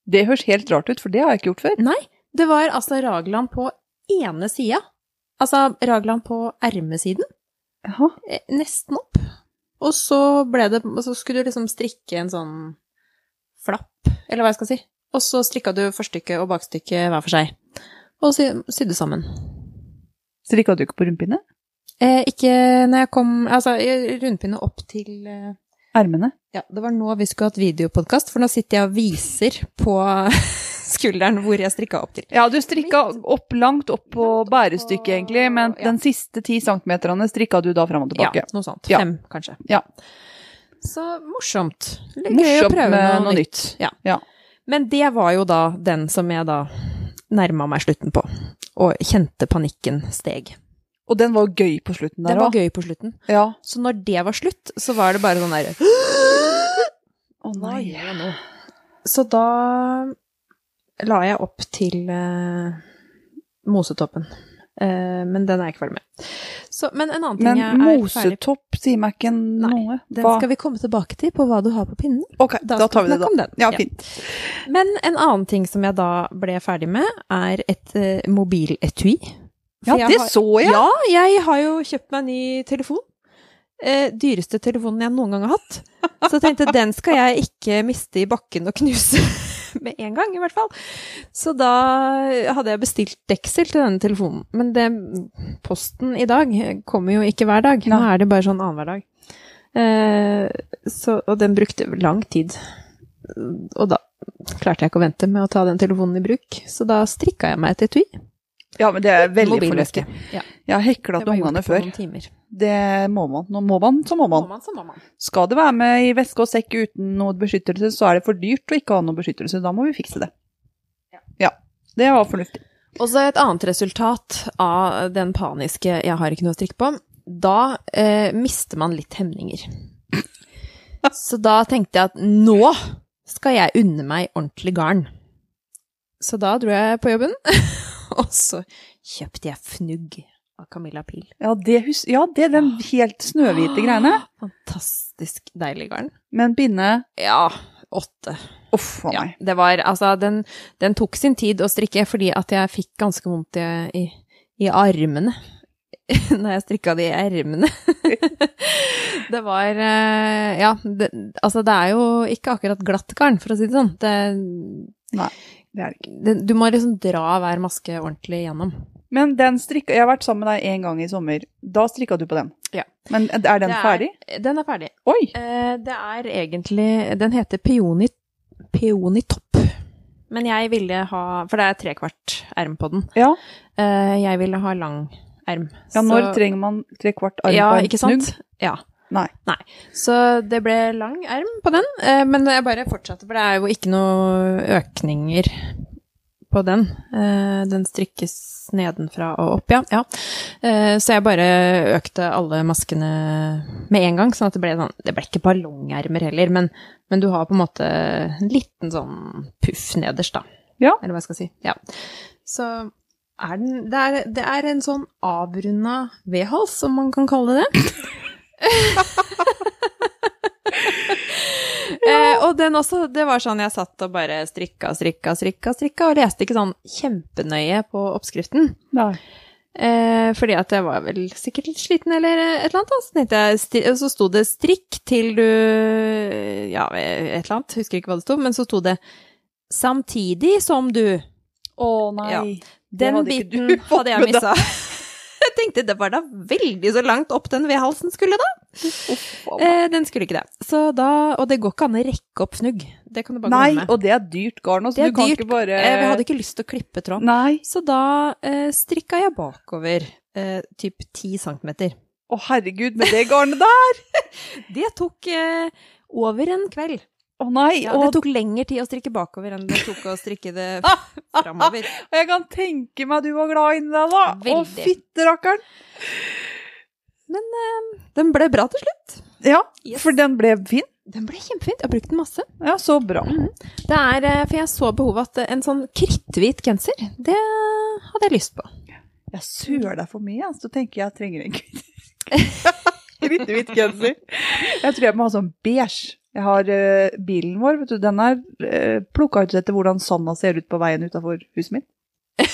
Det høres helt rart ut, for det har jeg ikke gjort før. Nei, det var altså raglan på ene sida. Altså raglan på ermesiden, Jaha. eh, nesten opp. Og så ble det Og så skulle du liksom strikke en sånn eller hva jeg skal si. Og så strikka du forstykket og bakstykket hver for seg. Og sy sydde sammen. Strikka du ikke på rundpinne? Eh, ikke når jeg kom Altså, rundpinne opp til eh, Ermene? Ja, det var nå vi skulle hatt videopodkast, for nå sitter jeg og viser på *laughs* skulderen hvor jeg strikka opp til. Ja, du strikka opp langt opp på bærestykket, egentlig, men ja. den siste ti centimeterne strikka du da fram og tilbake. Ja, noe sånt. Ja. Fem, kanskje. Ja. Så morsomt. Gøy å prøve noe, noe nytt. nytt. Ja. Ja. Men det var jo da den som jeg da nærma meg slutten på, og kjente panikken steg. Og den var gøy på slutten der òg. Den var også. gøy på slutten. Ja. Så når det var slutt, så var det bare sånn derre *gasps* Å oh, nei. gjør? Så da la jeg opp til uh, Mosetoppen. Eh, men den er jeg ikke ferdig med. Så, men en annen ting Men jeg er mosetopp sier meg ikke Nei, noe. Den Hva? skal vi komme tilbake til på hva du har på pinnen. Ok, da, da tar vi det, da. den. Ja, Ja. Men en annen ting som jeg da ble ferdig med, er et uh, mobiletui. Ja, det har- så jeg. Ja, jeg har jo kjøpt meg en ny telefon. Eh, dyreste telefonen jeg noen gang har hatt. Så jeg tenkte den skal jeg ikke miste i bakken og knuse *laughs* *laughs* med en gang, i hvert fall. Så da hadde jeg bestilt deksel til denne telefonen. Men det, posten i dag kommer jo ikke hver dag. Nå er det bare sånn annenhver dag. Eh, så, og den brukte lang tid. Og da klarte jeg ikke å vente med å ta den telefonen i bruk, så da strikka jeg meg et etui. Ja, men det er veldig fornuftig. Ja. Jeg har hekla til ungene før. timer. Det må man. Nå må man, så må Må man. man, så må man. Skal det være med i veske og sekk uten noe beskyttelse, så er det for dyrt å ikke ha noe beskyttelse. Da må vi fikse det. Ja. Ja. Det var fornuftig. Og så et annet resultat av den paniske 'jeg har ikke noe å strikke på', da eh, mister man litt hemninger. *laughs* Så da tenkte jeg at nå skal jeg unne meg ordentlig garn. Så da dro jeg på jobben, *laughs* og så kjøpte jeg fnugg av Camilla Pil. Ja, det, hus ja, det er den helt snøhvite greiene. *gasps* Fantastisk deilig garn. Med en pinne. Ja, åtte. Uff a Ja, meg. det var Altså, den, den tok sin tid å strikke fordi at jeg fikk ganske vondt i, i, i armene. *laughs* Når jeg strikka de ermene. *laughs* det var eh, Ja, det, altså det er jo ikke akkurat glatt garn, for å si det sånn. Det, Nei, det er det ikke. du må liksom dra hver maske ordentlig gjennom. Men den strikka Jeg har vært sammen med deg en gang i sommer. Da strikka du på den. Ja. Men er den er- ferdig? Den er ferdig. Oi! Eh, det er egentlig Den heter peoni, peoni topp. Men jeg ville ha For det er trekvart erm på den. Ja. Eh, jeg ville ha lang erm. ja når Så- trenger man tre kvart arm ja, på en ikke sant? snugg? Ja. Nei. Så det ble lang erm på den, eh, men jeg bare fortsatte, for det er jo ikke noe økninger på den. Eh, Den strikkes nedenfra og opp, ja. ja. Eh, Så jeg bare økte alle maskene med en gang, sånn at det ble sånn Det ble ikke ballongermer heller, men, men du har på en måte en liten sånn puff nederst, da. Ja. Eller hva jeg skal si. Ja. Så er den det er, det er en sånn avrunda V-hals, om man kan kalle det det. *laughs* Eh, og den også, det var sånn jeg satt og bare strikka, strikka, strikka, strikka, og leste ikke sånn kjempenøye på oppskriften. Nei. Eh, fordi at jeg var vel sikkert litt sliten eller et eller annet. da. Så, tenkte jeg, så sto det 'strikk til du Ja, et eller annet. Husker ikke hva det sto, men så sto det 'samtidig som du'. Å nei. Ja. Den hadde biten hadde jeg missa. *laughs* Tenkte det var da veldig så langt opp den V-halsen skulle, da. Oh. Eh, den skulle ikke det. Så da, og det går ikke an å rekke opp fnugg. Det kan du bare Nei, og det er dyrt garn. Det Altså. er du kan dyrt. ikke bare Eh, vi hadde ikke lyst til å klippe tråd. Nei. Så da eh, strikka jeg bakover eh, typ 10 centimeter. Å herregud, med det garnet der! *laughs* Det tok eh, over en kveld. Å nei. Ja, det tok lengre tid å strikke bakover enn det tok å strikke det *laughs* framover. jeg kan tenke meg du var glad inni deg, da. Veldig. Å, fitterakkeren! Men uh, Den ble bra til slutt. Ja, Yes. for den ble fin. Den ble kjempefint. Jeg har brukt den masse. Ja, så bra. Det er, eh, For jeg så behovet at en sånn kritthvit genser, det hadde jeg lyst på. Jeg søler deg for mye, så tenker jeg jeg trenger en kritthvit *laughs* genser. Jeg tror jeg må ha sånn beige. Jeg har uh, bilen vår, vet du, den er uh, plukka ut etter hvordan sanda ser ut på veien utafor huset mitt. *laughs*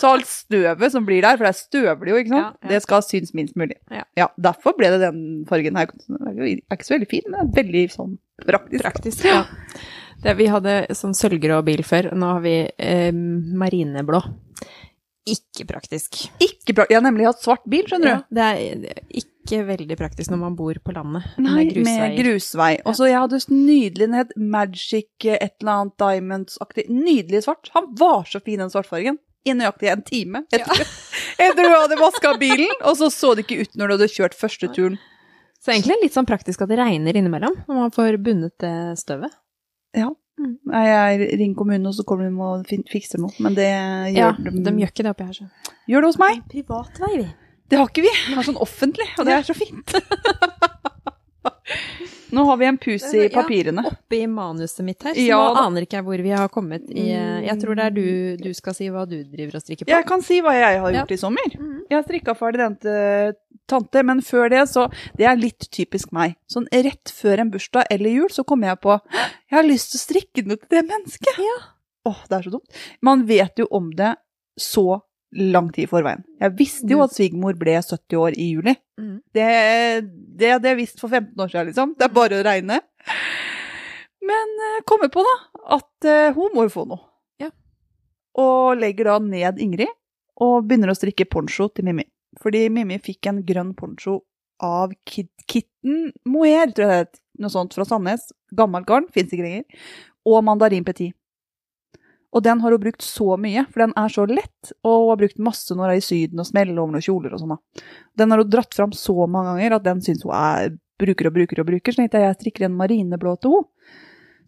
Så alt støvet som blir der, for det er støvlig jo, ikke sant, Ja, ja. det skal synes minst mulig. Ja. Derfor ble det den fargen her. Den er jo ikke så veldig fin, men veldig sånn praktisk. Praktisk. Ja. Det, vi hadde sånn sølvgrå bil før, nå har vi eh, marineblå. Ikke praktisk. Ikke praktisk. Jeg har nemlig hatt svart bil, skjønner du. Ja, det det er ikke veldig praktisk når man bor på landet. Nei, med grusveier. med grusvei. Og så jeg hadde nydelig, het Magic eh, et eller annet Diamonds-aktig. Nydelig svart. Han var så fin, den svartfargen. I nøyaktig en time etter, ja. du hadde vaska bilen, og så så det ikke ut når du hadde kjørt første turen. Så egentlig litt sånn praktisk at det regner innimellom, når man får bundet det støvet. Ja. Mm. Jeg ringer kommunen, og så kommer de og fikser noe. Men det Ja, gjør de gjør ikke det oppi her, så. gjør det hos meg. Privatvei, vi. Det har ikke vi. Vi har sånn offentlig, og det er så fint. *laughs* Nå har vi en pus i papirene. Ja. oppe Oppi manuset mitt her, så Ja, nå aner ikke jeg hvor vi har kommet i eh, Jeg tror det er du du skal si hva du driver og strikker på. Jeg kan si hva jeg har Ja. gjort i sommer. Mhm. Jeg har strikka ferdig den til tante, men før det, så Det er litt typisk meg. Sånn rett før en bursdag eller jul, så kommer jeg på Jeg har lyst til å strikke noe til det mennesket. Ja. Åh, det er så dumt. Man vet jo om det så lang tid i forveien. Jeg visste jo at svigermor ble 70 år i juli. Mhm. Det, det hadde jeg visst for 15 år siden, liksom. Det er bare å regne. Men eh, kommer på, da, at eh, hun må jo få noe. Ja. Og legger da ned Ingrid, og begynner å strikke poncho til Mimmi. Fordi Mimmi fikk en grønn poncho av Kid Kitten Moer, tror jeg det het. Noe sånt fra Sandnes. Gammelt garn, fins ikke lenger. Og mandarin petit. Og den har hun brukt så mye, for den er så lett, og hun har brukt masse når hun er i Syden og smeller over noen kjoler og sånn. Den har hun dratt fram så mange ganger at den syns hun er bruker og bruker og bruker, så tenkte jeg jeg strikker en marineblå til henne.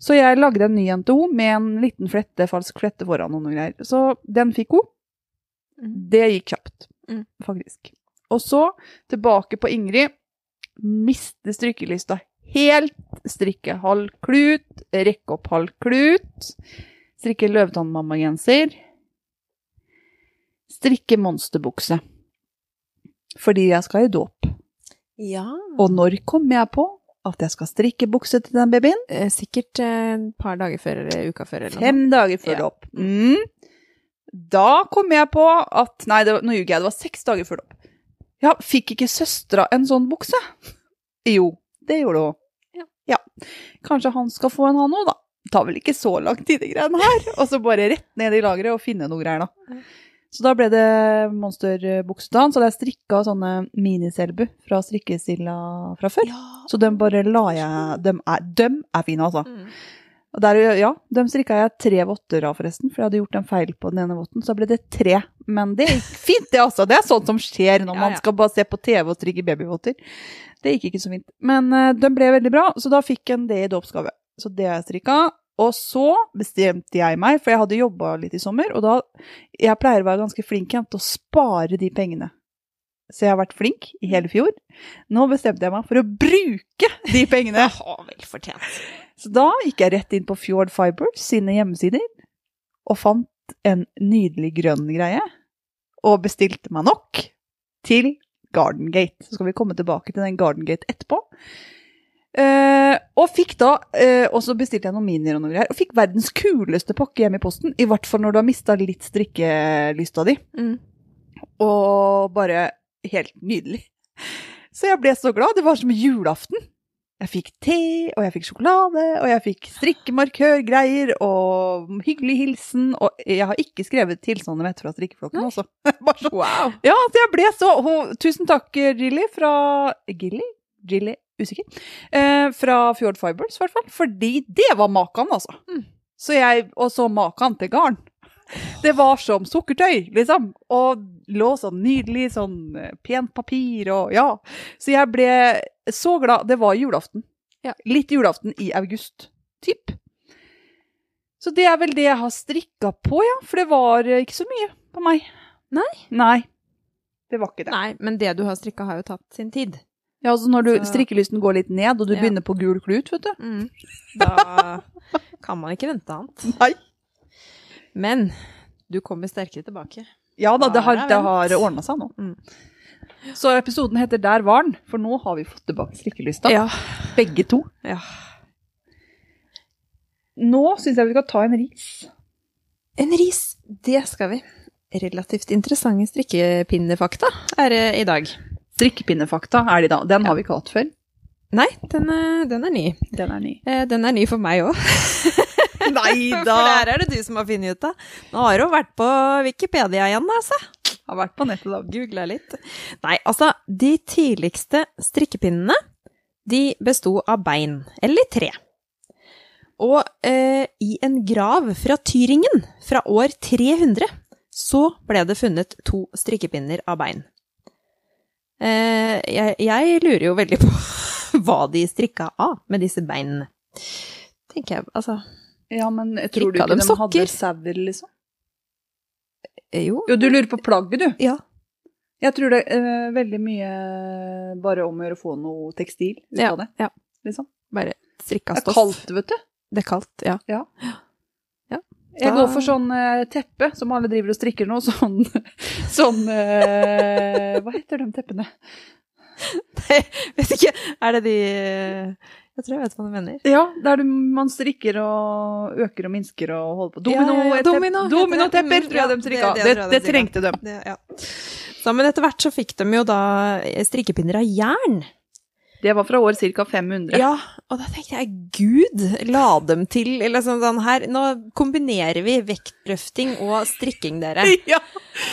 Så jeg lagde en ny en til henne med en liten flette, falsk flette foran og noen greier. Så den fikk hun. Det gikk kjapt, Mm. faktisk. Og så tilbake på Ingrid. Miste strikkelysta helt. Strikke halv klut, rekke opp halv klut. Strikke løvetannmammagenser. Strikke monsterbukse. Fordi jeg skal i dåp. Ja. Og når kommer jeg på at jeg skal strikke bukse til den babyen? Eh, Sikkert eh, et par dager før eller uka før. Eller noe. Fem dager før Ja. dåp. Mm. Da kom jeg på at Nei, det, var- nå ljuger jeg. Det var seks dager før dåp. Ja, fikk ikke søstera en sånn bukse? Jo, det gjorde hun. Ja. ja. Kanskje han skal få en, han òg, da. Tar vel ikke så lang tid, de greiene her. Og så bare rett ned i lageret og finne noe greier, da. Så da ble det monsterbukse til han. Så hadde jeg strikka sånne miniselbu fra strikkestilla fra før. Ja. Så dem bare la jeg Dem er, dem er fine, altså. Mm. Og der, ja, dem strikka jeg tre votter av, forresten, for jeg hadde gjort en feil på den ene votten. Så da ble det tre. Men det gikk *laughs* fint, det, altså. Det er sånt som skjer når Ja, man ja. skal bare se på TV og strikke babyvotter. Det gikk ikke så fint. Men uh, den ble veldig bra, så da fikk en det i dåpsgave. Så det har jeg strikka. Og så bestemte jeg meg, for jeg hadde jobba litt i sommer, og da Jeg pleier å være ganske flink igjen til å spare de pengene. Så jeg har vært flink i hele fjor. Nå bestemte jeg meg for å bruke de pengene. *laughs* Ja, vel fortjent. Så da gikk jeg rett inn på Fjord Fibers sine hjemmesider og fant en nydelig grønn greie, og bestilte meg nok til Garden Gate. Så skal vi komme tilbake til den Garden Gate etterpå. Eh, og fikk da, uh, og så bestilte jeg noen minier og noe greier, og fikk verdens kuleste pakke hjemme i posten. I hvert fall når du har mista litt strikkelysta di. Mm. Og bare helt nydelig. Så jeg ble så glad. Det var som julaften. Jeg fikk te, og jeg fikk sjokolade, og jeg fikk strikkemarkørgreier, og hyggelig hilsen. Og jeg har ikke skrevet tilsagnet mitt fra strikkeflokken, altså. *laughs* Bare så. Wow. Ja, så jeg ble så Tusen takk, Gilly, fra Gilly? Gilly? Usikker. Eh, fra Fjord Fibers, i hvert fall. Fordi det var makan, altså. Mm. Så jeg, og så makan til garn. Det var som sukkertøy, liksom. Og lå sånn nydelig, sånn eh, pent papir og ja. Så jeg ble så glad. Det var julaften. Ja. Litt julaften i august, typ. Så det er vel det jeg har strikka på, ja. For det var eh, ikke så mye på meg. Nei? Nei. Det var ikke det. Nei, men det du har strikka, har jo tatt sin tid. Ja, altså når du, Så- strikkelysten går litt ned, og du Ja. begynner på gul klut, vet du. Mm. Da kan man ikke vente annet. Nei. Men du kommer sterkere tilbake. Ja da, det har, det har ordna seg nå. Mm. Så episoden heter Der var den, for nå har vi fått tilbake strikkelysta. Ja. Begge to. ja. Nå syns jeg vi skal ta en ris. En ris, det skal vi. Relativt interessante strikkepinnefakta er det i dag. Strikkepinnefakta er de da. Den har vi ikke hatt før. Nei, den er, den er ny. Den er ny. Eh, Den er ny for meg òg. *laughs* *laughs* Nei For det her er det du som har funnet ut av. Nå har hun vært på Wikipedia igjen, altså. Har vært på nettet, da. Googla litt. Nei, altså, de tidligste strikkepinnene, de besto av bein, eller tre. Og eh, i en grav fra Tyringen fra år 300, så ble det funnet to strikkepinner av bein. Eh, jeg, jeg lurer jo veldig på *laughs* hva de strikka av med disse beinene. Tenker jeg, altså Ja, men jeg tror du ikke de hadde sauer, liksom? eh, Jo. Jo, du lurer på plagget, du. Ja. Jeg tror det er eh, veldig mye bare om å gjøre å få noe tekstil ut Ja, av det. ja. Liksom. Bare strikka Det er kaldt, vet du. Det er kaldt, ja. ja. Jeg går for sånn eh, teppe, som alle driver og strikker nå. *laughs* Sånn, sånn eh, Hva heter de teppene? Nei, vet ikke, er det de Jeg tror jeg vet hva du mener. Ja, der du, man strikker og øker og minsker og holder på. Domino, domino. Dominotepper, Mm, tror jeg de strikka. det- Det, det trengte de. Ja. Så, men etter hvert så fikk de jo da strikkepinner av jern. Det var fra år ca. 500. Ja, og da tenkte jeg gud, la dem til eller sånn, sånn her. Nå kombinerer vi vektløfting og strikking, dere. *laughs* Ja.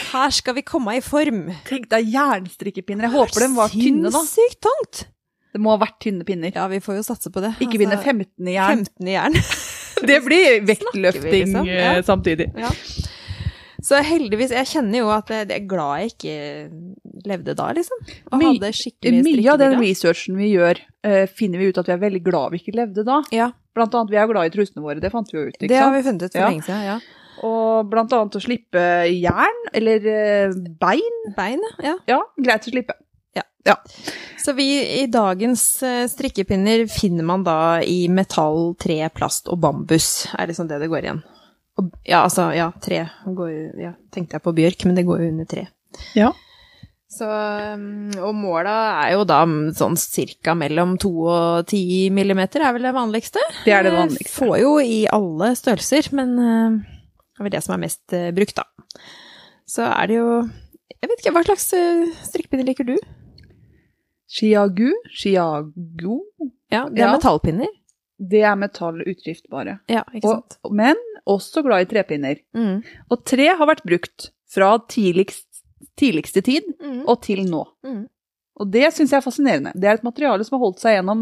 Her skal vi komme i form. Tenk deg jernstrikkepinner. Jeg håper de var tynne, da. Sinnssykt tungt. Det må ha vært tynne pinner. Ja, vi får jo satse på det. Ikke vinne 15 i jern. 15 i jern. *laughs* Det blir vektløfting vi, liksom? Ja. eh, samtidig. Ja. Så heldigvis, jeg kjenner jo at jeg er glad jeg ikke levde da, liksom. Og My- hadde skikkelig Mye av den researchen vi gjør, uh, finner vi ut at vi er veldig glad vi ikke levde da. Ja, Blant annet, vi er glad i trusene våre, det fant vi jo ut, ikke det har vi funnet ut for Ja. lenge siden, ja. Og blant annet å slippe jern, eller uh, bein. Bein, ja. Ja, greit å slippe. Ja. Så vi, i dagens eh, strikkepinner finner man da i metall, tre, plast og bambus, er liksom det det går igjen. Og, ja, altså, ja, tre går ja, tenkte jeg på bjørk, men det går jo under tre. Ja. Så, um, og måla er jo da sånn cirka mellom 2 og 10 millimeter er vel det vanligste. Det er det Eh, vanligste. Får jo i alle størrelser, men eh, det er vel det som er mest eh, brukt, da. Så er det jo Jeg vet ikke, hva slags strikkepinner liker du? Chiagu, chiago, Ja, det er Ja. metallpinner. det er metall utdriftbare. Ja, ikke sant? Og, men også glad i trepinner. Mm. Og tre har vært brukt fra tidligst, tidligste tid Mm. og til nå. Mm. Og det syns jeg er fascinerende. Det er et materiale som har holdt seg gjennom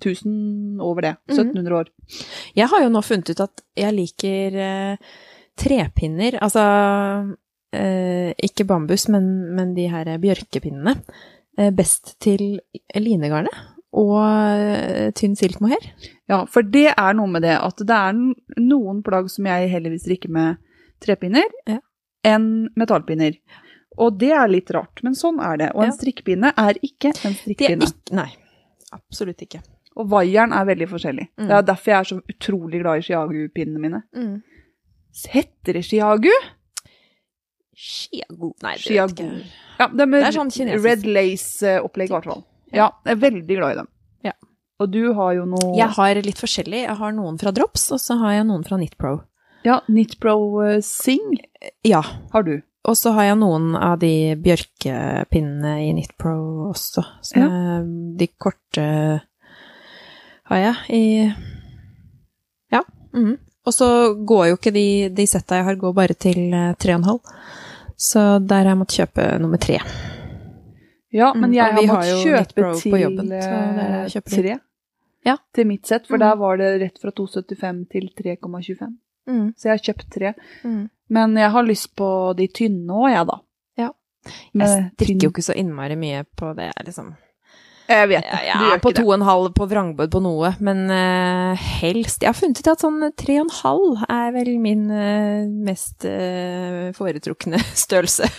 1000 over det. Mhm. 1700 år. Jeg har jo nå funnet ut at jeg liker eh, trepinner, altså eh, ikke bambus, men, men de her bjørkepinnene, eh, best til linegarnet og eh, tynn silkmohair. Ja, for det er noe med det at det er noen plagg som jeg heller vil strikke med trepinner Ja. enn metallpinner. Og det er litt rart, men sånn er det. Og en Ja. strikkepinne er ikke en strikkepinne. ikke Nei, absolutt ikke. Og vaieren er veldig forskjellig. Mm. Det er derfor jeg er så utrolig glad i shiagu-pinnene mine. Mm. Heter det shiagu? Shiagu Nei, det vet Chiago. ikke. Ja, det er Det er sånn kinesisk. red lace-opplegg, i hvert fall. Ja, jeg er veldig glad i dem. Og du har jo noe Jeg har litt forskjellig. Jeg har noen fra Drops, og så har jeg noen fra Nitpro. Ja, Nitpro eh, Sing Ja. har du. Og så har jeg noen av de bjørkepinnene i Nitpro også. Så ja. de korte har jeg i Ja. mhm. Og så går jo ikke de, de setta jeg har, går bare til eh, tre og en halv. Så der har jeg måttet kjøpe nummer tre. Ja, men Mm, jeg mm, har har måttet jo kjøpe til jobben, eh, tre. Ja. Til mitt sett, for Mm. der var det rett fra 2,75 til 3,25. Mm. Så jeg har kjøpt tre. Mm. Men jeg har lyst på de tynne òg, jeg, da. Ja. Jeg drikker tynn- jo ikke så innmari mye på det, liksom. Jeg vet det. Jeg, jeg er på to og en halv på vrangbord på noe, men uh, helst Jeg har funnet ut at sånn tre og en halv er vel min uh, mest uh, foretrukne *laughs* størrelse.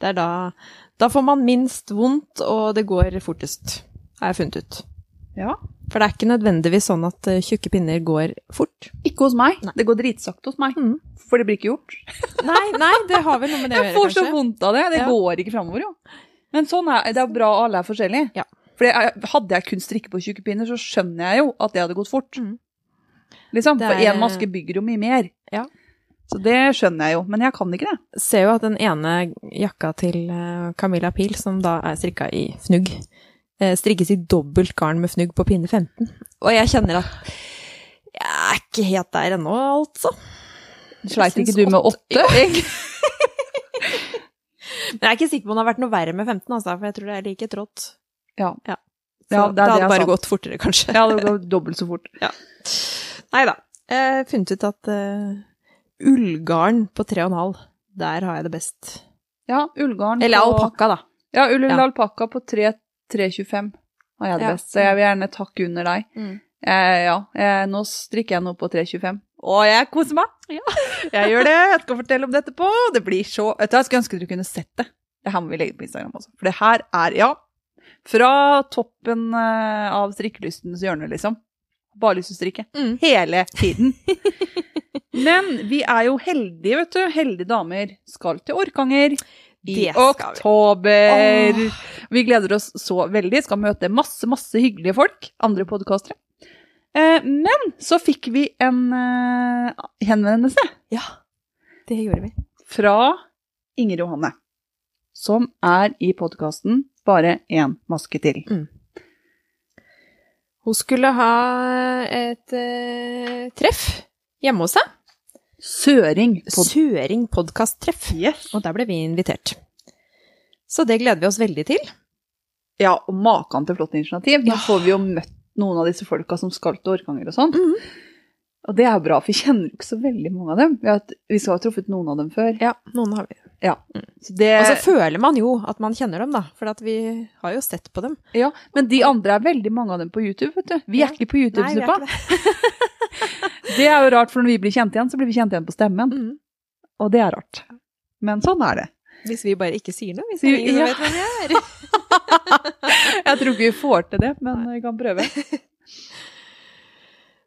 det er da Da får man minst vondt, og det går fortest, har jeg funnet ut. Ja. For det er ikke nødvendigvis sånn at eh, tjukke pinner går fort. Ikke hos meg. Nei. Det går dritsakte hos meg. Mm. For det blir ikke gjort. *laughs* Nei, nei, det har vel noe med det å Jeg gjøre, får så vondt av det. Det Ja. går ikke framover, jo. Men sånn er det. er bra alle er forskjellige. Ja. For hadde jeg kun strikke på tjukke pinner, så skjønner jeg jo at det hadde gått fort. Mm. Liksom, er... For én maske bygger jo mye mer. Ja. Så det skjønner jeg jo, men jeg kan ikke det. ser jo at den ene jakka til eh, Camilla Pil, som da er strikka i fnugg, strikkes i dobbelt garn med fnugg på pinne 15. Og jeg kjenner at jeg er ikke helt der ennå, altså. Sleit ikke du med åtte? *laughs* *laughs* Men jeg er ikke sikker på om det har vært noe verre med 15, altså, for jeg tror det er like trått. Ja. Så Ja, det det, hadde bare sant. gått fortere, kanskje. Ja, det går dobbelt så fort. *laughs* Nei da. Jeg har funnet ut at uh, ullgarn på 3,5, der har jeg det best. Ja, ullgarn Eller alpakka, da. Ja, ull eller Ja. alpakka på 3 3,25 har jeg det Ja. best. Så jeg vil gjerne takke under deg. Mm. Eh, ja, eh, nå strikker jeg noe på 3,25. Å, jeg koser meg! Jeg gjør det. Jeg skal fortelle om det etterpå. Det blir så Vet du, Jeg skulle ønske du kunne sett det. Det her må vi legge på Instagram også. For det her er, ja Fra toppen eh, av strikkelystens hjørne, liksom. Bare lyst til å strikke. Mm. Hele tiden. *laughs* Men vi er jo heldige, vet du. Heldige damer skal til Orkanger i skal vi. oktober. Vi gleder oss så veldig. Skal møte masse, masse hyggelige folk. Andre podkastere. Eh, men så fikk vi en eh, henvendelse Ja, det gjorde vi. fra Inger Johanne, som er i podkasten Bare én maske til. Hun skulle ha et eh, treff hjemme hos seg. Søring. Pod Søring podkasttreff. yes. Og der ble vi invitert. Så det gleder vi oss veldig til. Ja, og maken til flott initiativ. Nå Ja. får vi jo møtt noen av disse folka som skal til Orkanger og sånn. Mhm. Og det er bra, for vi kjenner ikke så veldig mange av dem. Vi, har, vi skal ha truffet noen av dem før. Ja, noen har vi. Så det, Og så føler man jo at man kjenner dem, da. For at vi har jo sett på dem. ja, men de andre er veldig mange av dem på YouTube, vet du. Vi Ja. er ikke på YouTube-suppa. *laughs* ikke det. Det er jo rart, for når vi blir kjent igjen, så blir vi kjent igjen på stemmen. Mm. Og det er rart. Men sånn er det. Hvis vi bare ikke sier noe. Hvis det er ingen Ja. vet hvem vi er. *laughs* *laughs* Jeg tror ikke vi får til det, men vi kan prøve. *laughs*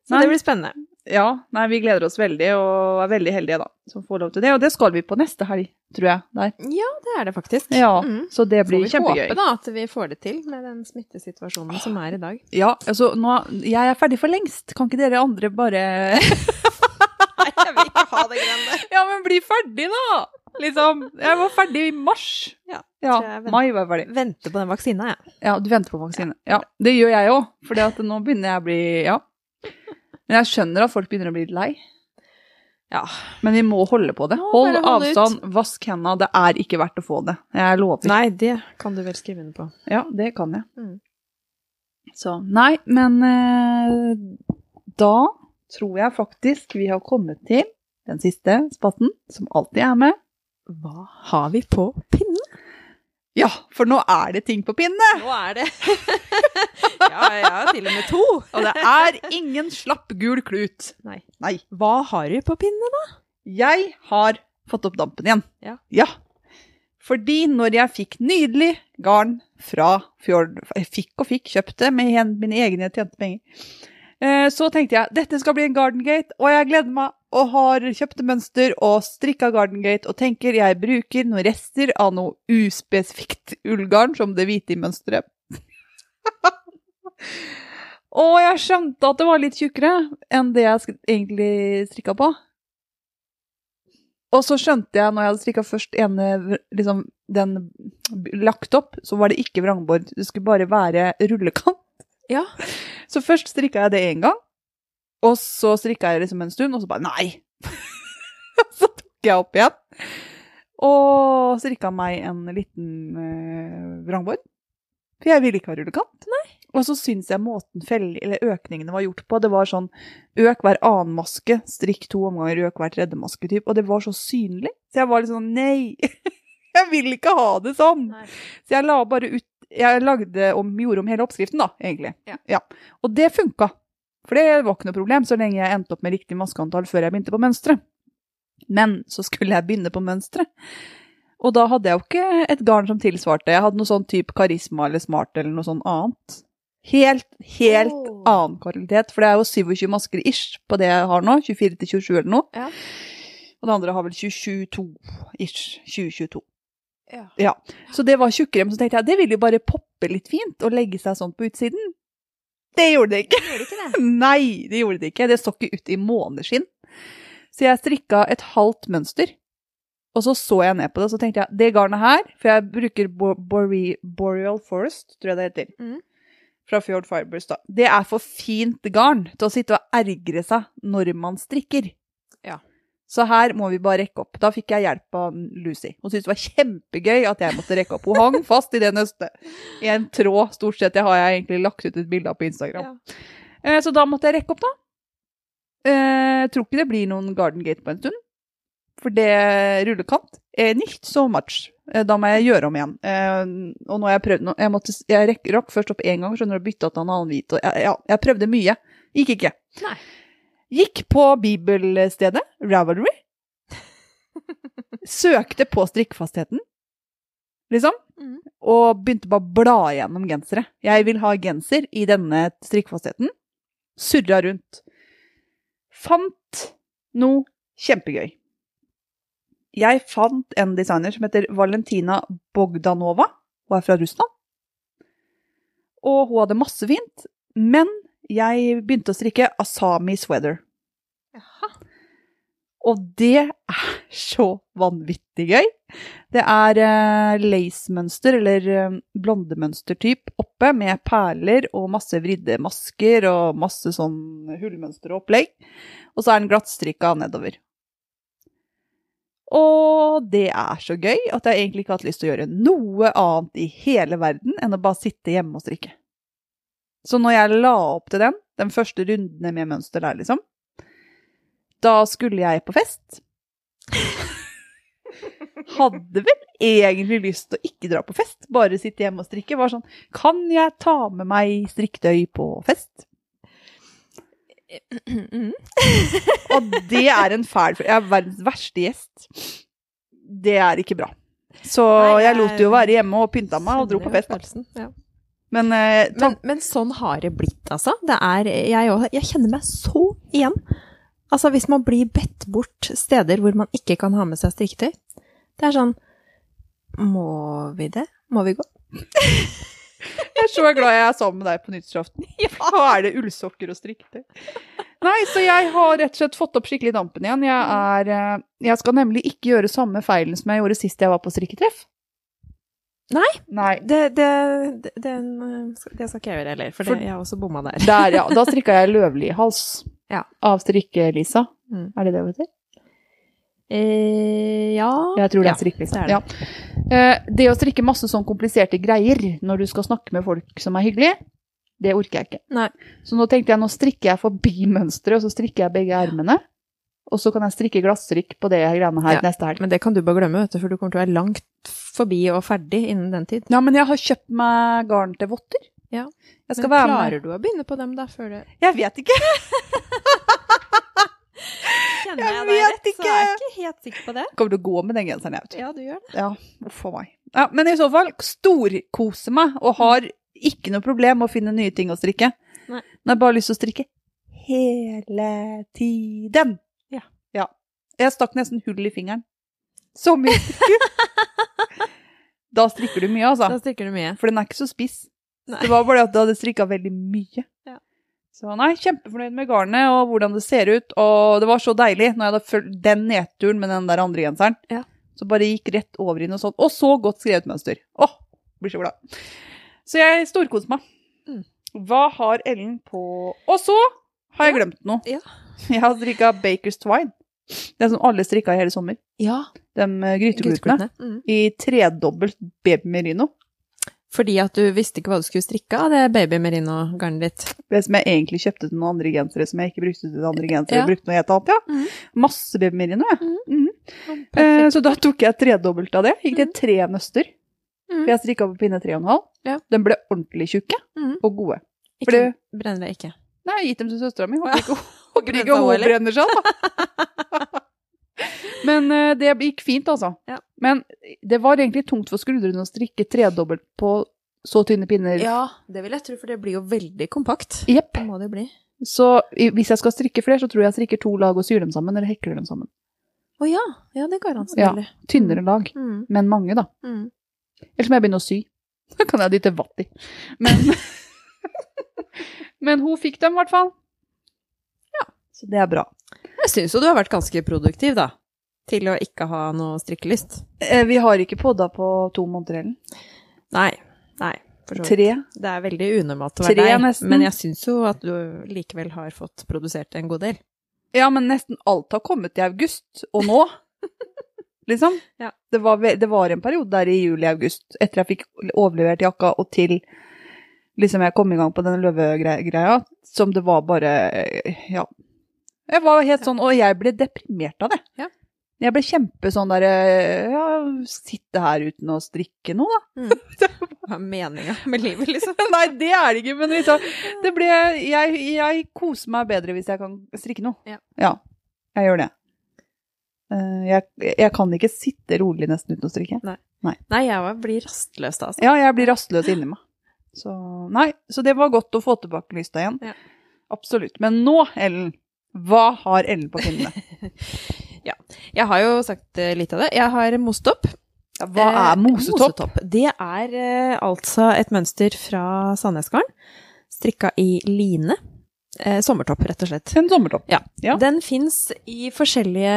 Så Nei. det blir spennende. Ja, nei, vi gleder oss veldig, og er veldig heldige da, som får lov til det. Og det skal vi på neste helg, tror jeg. Der. Ja, det er det faktisk. Ja, Mm. så det Får blir vi kjempegøy. håpe da at vi får det til med den smittesituasjonen som er i dag. Ja, altså nå, jeg er ferdig for lengst. Kan ikke dere andre bare *laughs* Nei, jeg vil ikke ha det greiene. Ja, men bli ferdig, da! Liksom. Jeg var ferdig i mars. Ja, Ja, mai var jeg ferdig. Vente på den vaksina, jeg. Ja, du venter på vaksine. Ja, det gjør jeg òg, for nå begynner jeg å bli Ja. Men jeg skjønner at folk begynner å bli litt lei. Ja. Men vi må holde på det. Hold avstand, ut. vask hendene. Det er ikke verdt å få det. Jeg lover. Nei, det kan du vel skrive under på. Ja, det kan jeg. Mm. Så nei, men eh, da tror jeg faktisk vi har kommet til den siste spatten, som alltid er med. Hva har vi på pinnen? Ja, for nå er det ting på pinne! Nå er det *laughs* Ja, har til og med to. Og det er ingen slapp gul klut. Nei. Nei. Hva har du på pinne, da? Jeg har fått opp dampen igjen. Ja. Fordi når jeg fikk nydelig garn fra Fjord Jeg fikk og fikk, kjøpte med mine egne tjente penger. Eh, Så tenkte jeg dette skal bli en Garden Gate, og jeg gleder meg og har kjøpt mønster og strikka Garden Gate og tenker jeg bruker noen rester av noe uspesifikt ullgarn, som det hvite i mønsteret. *laughs* og jeg skjønte at det var litt tjukkere enn det jeg egentlig strikka på. Og så skjønte jeg når jeg hadde strikka først ene, liksom, den lagt opp, så var det ikke vrangbord. Det skulle bare være rullekant. Ja. *laughs* Så først strikka jeg det én gang, og så strikka jeg liksom en stund, og så bare nei! *laughs* så tok jeg opp igjen. Og strikka meg en liten eh, vrangbord. For jeg ville ikke ha rullekant. Nei. Og så syns jeg måten fell, eller økningene var gjort på, det var sånn øk hver annen maske, strikk to omganger, øk hver tredje maske, typ. Og det var så synlig. Så jeg var litt sånn nei! *laughs* jeg vil ikke ha det sånn! Nei. Så jeg la bare ut Jeg lagde om, gjorde om hele oppskriften, da, egentlig. Ja. Og det funka. For det var ikke noe problem så lenge jeg endte opp med riktig maskeantall før jeg begynte på mønsteret. Men så skulle jeg begynne på mønsteret. Og da hadde jeg jo ikke et garn som tilsvarte. Jeg hadde noe sånn type karisma eller smart eller noe sånn annet. Helt, helt oh. annen kvalitet. For det er jo 27 masker ish på det jeg har nå. 24 til 27 eller noe. Ja. Og det andre har vel 22 ish. 2022. Ja. Ja, så det var tjukkere, men så tenkte jeg det ville jo bare poppe litt fint og legge seg sånn på utsiden. Det gjorde det ikke. Gjorde ikke det? *laughs* Nei, det gjorde det ikke. Det så ikke ut i måneskinn. Så jeg strikka et halvt mønster, og så så jeg ned på det, og så tenkte jeg det garnet her, for jeg bruker Bo Bore Boreal Forest, tror jeg det heter, Mm. fra Fjord Fibers, da. Det er for fint garn til å sitte og ergre seg når man strikker. Ja. Så her må vi bare rekke opp. Da fikk jeg hjelp av Lucy. Hun syntes det var kjempegøy at jeg måtte rekke opp. Hun hang fast i det nøstet. I en tråd, stort sett. Det har jeg egentlig lagt ut et bilde av på Instagram. Ja. Eh, Så da måtte jeg rekke opp, da. Eh, Jeg tror ikke det blir noen Garden Gate på en stund. For det rullekant er nicht so much. Eh, Da må jeg gjøre om igjen. Eh, Og nå har jeg prøvd noe Jeg, måtte, jeg rakk først opp én gang, skjønner du, bytta til en annen hvit. Og ja, jeg prøvde mye. Gikk ikke. Nei. Gikk på bibelstedet, Ravelry. Søkte på strikkfastheten, liksom. Mm. Og begynte bare å bla gjennom gensere. Jeg vil ha genser i denne strikkfastheten. Surra rundt. Fant noe kjempegøy. Jeg fant en designer som heter Valentina Bogdanova. Hun er fra Russland. Og hun hadde masse fint. Men jeg begynte å strikke Asami sweater. Jaha. Og det er så vanvittig gøy. Det er uh, lace-mønster, eller uh, blondemønster-typ, oppe med perler og masse vridde masker og masse sånn hullmønster og opplegg. Og så er den glattstrikka nedover. Og det er så gøy at jeg egentlig ikke har hatt lyst til å gjøre noe annet i hele verden enn å bare sitte hjemme og strikke. Så når jeg la opp til den, den første rundene med mønster der, liksom, Da skulle jeg på fest. Hadde vel egentlig lyst til å ikke dra på fest, bare sitte hjemme og strikke. Var sånn Kan jeg ta med meg strikketøy på fest? Mm. Og det er en fæl Jeg er verdens verste gjest. Det er ikke bra. Så jeg lot det jo være hjemme og pynta meg og dro på fest. Ja. Men, eh, Men, men sånn har det blitt, altså. Det er, jeg, også, jeg kjenner meg så igjen. Altså, hvis man blir bedt bort steder hvor man ikke kan ha med seg strikketøy, det er sånn Må vi det? Må vi gå? *laughs* jeg er så glad jeg er sammen med deg på nyttårsaften. *laughs* Og er det ullsokker og strikketøy? Nei, så jeg har rett og slett fått opp skikkelig dampen igjen. Jeg, er, eh, jeg skal nemlig ikke gjøre samme feilen som jeg gjorde sist jeg var på strikketreff. Nei. Nei. Det, det, det, det skal ikke jeg gjøre heller, for, For- jeg har også bomma der. Der, ja. Da strikka jeg løvlig hals *laughs* Ja. av strikke-Lisa. Mm. Er det det hun heter? Eh, ja Jeg tror det Ja, er strikke-Lisa. det er det. Ja. Eh, det å strikke masse sånn kompliserte greier når du skal snakke med folk som er hyggelige, det orker jeg ikke. Nei. Så nå tenkte jeg nå strikker jeg forbi mønsteret, og så strikker jeg begge ermene. Og så kan jeg strikke glasstrikk på det greiene her Ja. neste helg. Men det kan du bare glemme, vet du, for du kommer til å være langt forbi og ferdig innen den tid. Ja, men jeg har kjøpt meg garn til votter. Ja. Men klarer du å begynne på dem da, før det Jeg vet ikke. Kjenner Jeg jeg, deg rett, rett, så er jeg ikke helt sikker på det. Kommer til å gå med den genseren, jeg vet. Ja, du gjør det. Ja, uff meg. Ja, men i så fall, storkose meg, og har ikke noe problem med å finne nye ting å strikke. Nei. Men jeg har bare lyst til å strikke hele tiden. Ja. ja. Jeg stakk nesten hull i fingeren. Så mye. *laughs* da strikker du mye, altså. Da strikker du mye. For den er ikke så spiss. Nei. Det var bare det at du hadde strikka veldig mye. Ja. Så nei, kjempefornøyd med garnet og hvordan det ser ut. Og det var så deilig når jeg hadde fulgt den nedturen med den der andre genseren. Ja. Så bare gikk rett over i noe sånt. Og så godt skrevet mønster. Åh, blir så glad. Så jeg storkoser meg. Mm. Hva har Ellen på Og så har jeg glemt noe. Ja. *laughs* Jeg har strikka Bakers Twine. Det som alle strikka i hele sommer. Ja. De eh, gryteklutene. Mm. I tredobbelt baby merino. Fordi at du visste ikke hva du skulle strikke av det baby merino-garnet ditt. Det som jeg egentlig kjøpte til noen andre gensere som jeg ikke brukte til andre gensere. Ja. Brukte noe helt annet, ja. Mm. Masse babymerino, jeg. Ja. Mm. Eh, så da tok jeg tredobbelt av det. Gikk det tre nøster. Mhm. For jeg strikka på pinne tre og en halv. Ja. De ble ordentlig tjukke og gode. Ikke, Fordi, Brenner det ikke. Nei, jeg har gitt dem til søstera mi. Ja. Håper ikke, Brenner ikke hun brenner seg, da. *laughs* Men eh, det gikk fint, altså. Ja. Men det var egentlig tungt for skuldrene å strikke tredobbelt på så tynne pinner. Ja, det vil jeg tro, for det blir jo veldig kompakt. Jepp. Må det bli. Så hvis jeg skal strikke flere, så tror jeg jeg strikker to lag og syr dem sammen, eller hekler dem sammen. Å ja. Ja, det går an, Ja. Tynnere lag, Mm. men mange, da. Mm. Eller så må jeg begynne å sy. *laughs* Da kan jeg dytte vatt i. Men, *laughs* men hun fikk dem i hvert fall. Ja, så det er bra. Jeg syns jo du har vært ganske produktiv, da. Til å ikke ha noe strikkelyst. Eh, Vi har ikke podda på to måneder heller. Nei. Nei. Tre. Det er veldig unormalt å være Tre, deg, nesten. men jeg syns jo at du likevel har fått produsert en god del. Ja, men nesten alt har kommet i august, og nå. *laughs* liksom. Ja. Det, var, det var en periode der i juli-august, etter jeg fikk overlevert jakka, og til liksom jeg kom i gang på den løvegreia, som det var bare Ja. Jeg var helt sånn, og jeg ble deprimert av det. Ja. Jeg ble kjempe sånn derre Ja, sitte her uten å strikke noe, da. *laughs* Hva er meninga med livet, liksom? *laughs* Nei, det er det ikke, men liksom, det ble jeg, jeg koser meg bedre hvis jeg kan strikke noe. Ja. jeg gjør det. Eh, jeg, jeg kan ikke sitte rolig nesten uten å strikke. Nei, jeg blir rastløs da, altså. Ja, jeg blir rastløs inni meg. Så nei, så det var godt å få tilbake lysta igjen. Ja. Absolutt. Men nå, Ellen, hva har Ellen på *laughs* pinnene? Jeg har jo sagt eh, litt av det. Jeg har most opp. Ja, hva Eh, er mosetopp? Det er eh, altså et mønster fra Sandnesgarden. Strikka i line. Eh, sommertopp, rett og slett. En sommertopp. Ja. Ja. Den fins i forskjellige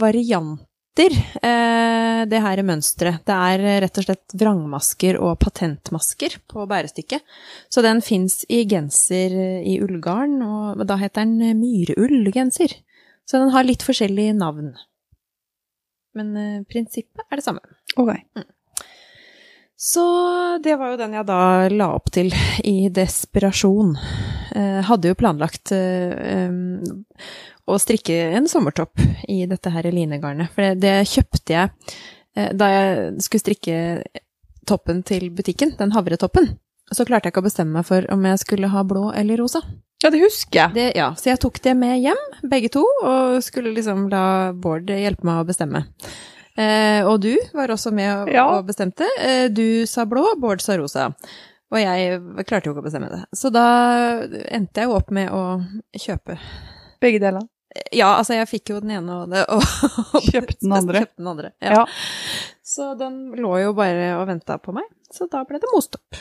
varianter, eh, det her mønsteret. Det er eh, rett og slett vrangmasker og patentmasker på bærestykket. Så den fins i genser i ullgarn, og da heter den myreullgenser. Så den har litt forskjellig navn. Men uh, prinsippet er det samme. Ok. Så det var jo den jeg da la opp til i desperasjon. Eh, hadde jo planlagt eh, um, å strikke en sommertopp i dette her linegarnet. For det, det kjøpte jeg eh, da jeg skulle strikke toppen til butikken, den havretoppen. Så klarte jeg ikke å bestemme meg for om jeg skulle ha blå eller rosa. Ja, det husker jeg. Det, ja, så jeg tok det med hjem, begge to, og skulle liksom la Bård hjelpe meg å bestemme. Eh, og du var også med og, Ja. og bestemte. Eh, du sa blå, Bård sa rosa. Og jeg klarte jo ikke å bestemme det. Så da endte jeg jo opp med å kjøpe Begge deler. Ja, altså jeg fikk jo den ene og, det, og, og *laughs* Kjøpte den andre. Kjøpt den andre. Ja. Ja. Så den lå jo bare og venta på meg, så da ble det most opp.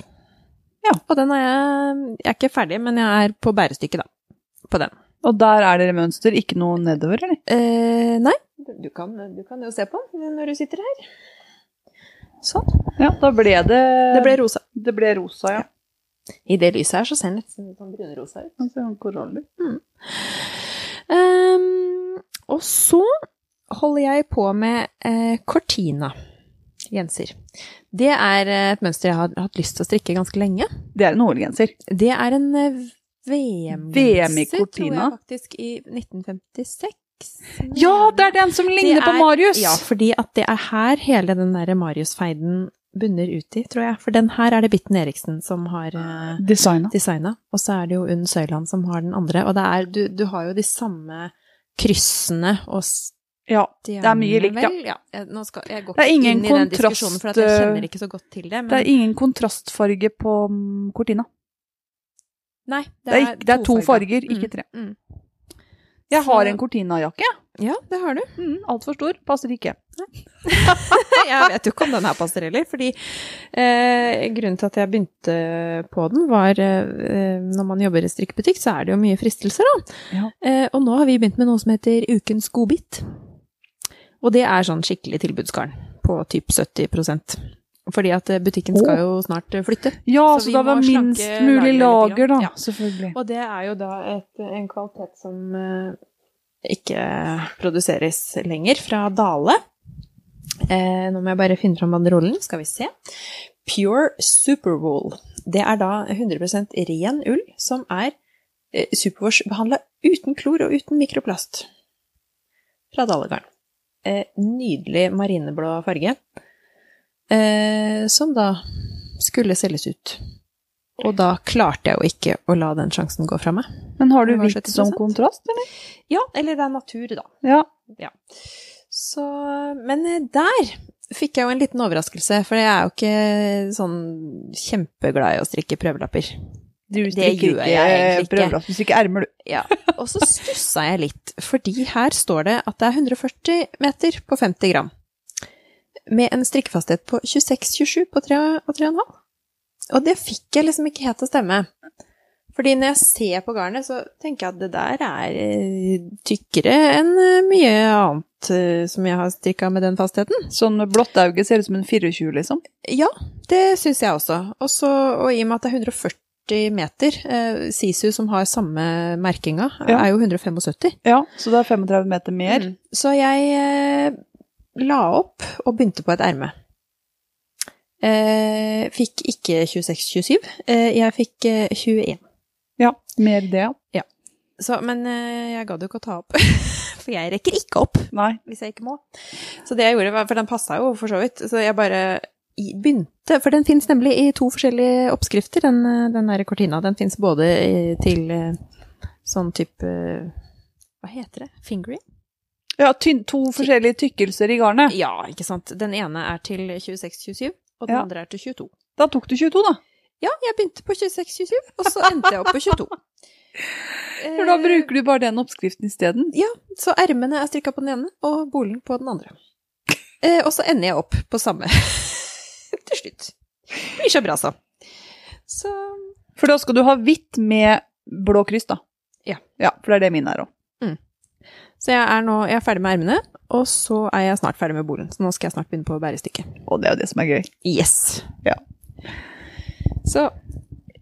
Ja. Og den er jeg Jeg er ikke ferdig, men jeg er på bærestykket, da. På den. Og der er dere mønster, ikke noe nedover, eller? Eh, nei, du kan, du kan jo se på den når du sitter her. Sånn. Ja, da ble det Det ble rosa. det ble rosa, ja. I det lyset her så ser den litt sånn brunrosa ut. Altså, Mm. Um, og så holder jeg på med eh, Cortina genser. Det er eh, et mønster jeg har hatt lyst til å strikke ganske lenge. Det er en OL-genser. Det er en eh, VM-genser, VM tror jeg faktisk, i 1956. Ja, det er den som ligner er, på Marius! Ja, fordi at det er her hele den derre Marius-feiden bunner ut i, tror jeg. For den her er det Bitten Eriksen som har uh, Designa. designa, og så er det jo Unn Søyland som har den andre. Og det er, du, du har jo de samme kryssene og Ja, det er mye likt, ja. ja. Nå skal, jeg går Det er ikke inn i den diskusjonen, for at jeg eh, kjenner ikke så godt til det. Men Det er ingen kontrastfarge på mm, Cortina. nei, Det er, ikke- det er to farger, Mm, ikke tre. Mm. Jeg Så- har en Cortina-jakke. Ja, det har du. Mm, Altfor stor, passer ikke. *laughs* jeg vet jo ikke om den her passer heller, fordi eh, grunnen til at jeg begynte på den, var eh, når man jobber i strikkebutikk, så er det jo mye fristelser, da. Ja. Eh, og nå har vi begynt med noe som heter Ukens godbit. Og det er sånn skikkelig tilbudsgarn på typ 70 Fordi at eh, butikken skal jo snart eh, flytte. Ja, Så så, da var minst mulig lager, da. Ja. Selvfølgelig. Og det er jo da et, en kvalitet som eh, ikke produseres lenger, fra Dale. Eh, nå må jeg bare finne fram banderollen, skal vi se. Pure Superwool. Det er da 100% ren ull som er eh, superwash-behandla uten klor og uten mikroplast. Fra Dalegarn. Eh, nydelig marineblå farge. Eh, som da skulle selges ut. Og da klarte jeg jo ikke å la den sjansen gå fra meg. Men har du hvitt som kontrast, eller? Ja, eller det er natur, da. Ja. Så, men eh, der fikk jeg jo en liten overraskelse, for jeg er jo ikke sånn kjempeglad i å strikke prøvelapper. Du egentlig ikke. *laughs* prøvelapp, du ermer, du. Ja, og så stussa jeg litt, fordi her står det at det er 140 meter på 50 gram. Med en strikkefasthet på 26-27 på 3 og 3,5. Og det fikk jeg liksom ikke helt til å stemme. Fordi når jeg ser på garnet, så tenker jeg at det der er eh, tykkere enn eh, mye annet eh, som jeg har strikka med den fastheten. Sånn blått auge ser ut som en 24, liksom. Ja, det syns jeg også. Også, og i og med at det er 140 meter, eh, Sisu som har samme merkinga, Ja. er jo 175. Ja, så det er 35 meter mer. Mm. Så jeg eh, la opp og begynte på et erme. Eh, fikk ikke 26-27, eh, jeg fikk eh, 21. Ja, mer det, ja. Så, men jeg gadd jo ikke å ta opp, *laughs* for jeg rekker ikke opp Nei. hvis jeg ikke må. Så det jeg gjorde, var, for den passa jo for så vidt, så jeg bare i- begynte, for den fins nemlig i to forskjellige oppskrifter, den, eh, den der Cortina. Den fins både til eh, sånn type eh, Hva heter det? Fingering? Ja, to forskjellige tykkelser i garnet. Ja, ikke sant. Den ene er til 26-27, og den Ja. andre er til 22. Da tok du 22, da. Ja, jeg begynte på 26-27, og så endte jeg opp på 22. *laughs* For da bruker du bare den oppskriften isteden. Ja, så ermene er strikka på den ene, og bolen på den andre. Eh, og så ender jeg opp på samme til slutt. Blir så bra, så. Så For da skal du ha hvitt med blå kryss, da. Ja. Ja, For det er det min er òg. Så jeg er nå jeg er ferdig med ermene, og så er jeg snart ferdig med bolen. Så nå skal jeg snart begynne på bærestykket. Og det er jo det som er gøy. Yes. Ja. Så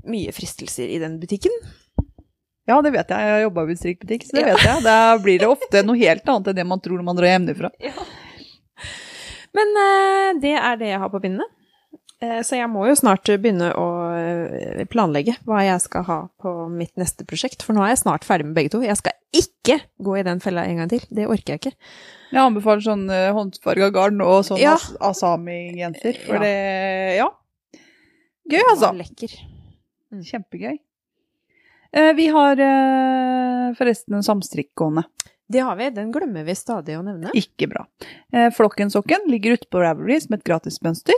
mye fristelser i den butikken. Ja, det vet jeg. Jeg har jobba i strikkbutikk, så det Ja. vet jeg. Da blir det ofte noe helt annet enn det man tror når man drar hjemmefra. *laughs* Men eh, det er det jeg har på bindene. Eh, så jeg må jo snart begynne å øh, planlegge hva jeg skal ha på mitt neste prosjekt. For nå er jeg snart ferdig med begge to. Jeg skal ikke gå i den fella en gang til. Det orker jeg ikke. Jeg anbefaler sånn uh, håndfarga garn og sånn Ja. as asami-genser. For Ja. det Ja. Gøy, altså. Lekker. Kjempegøy. Eh, vi har eh, forresten en samstrikk gående. Det har vi. Den glemmer vi stadig å nevne. Ikke bra. Flokken Flokkensokken ligger ute på Ravelry som et gratismønster.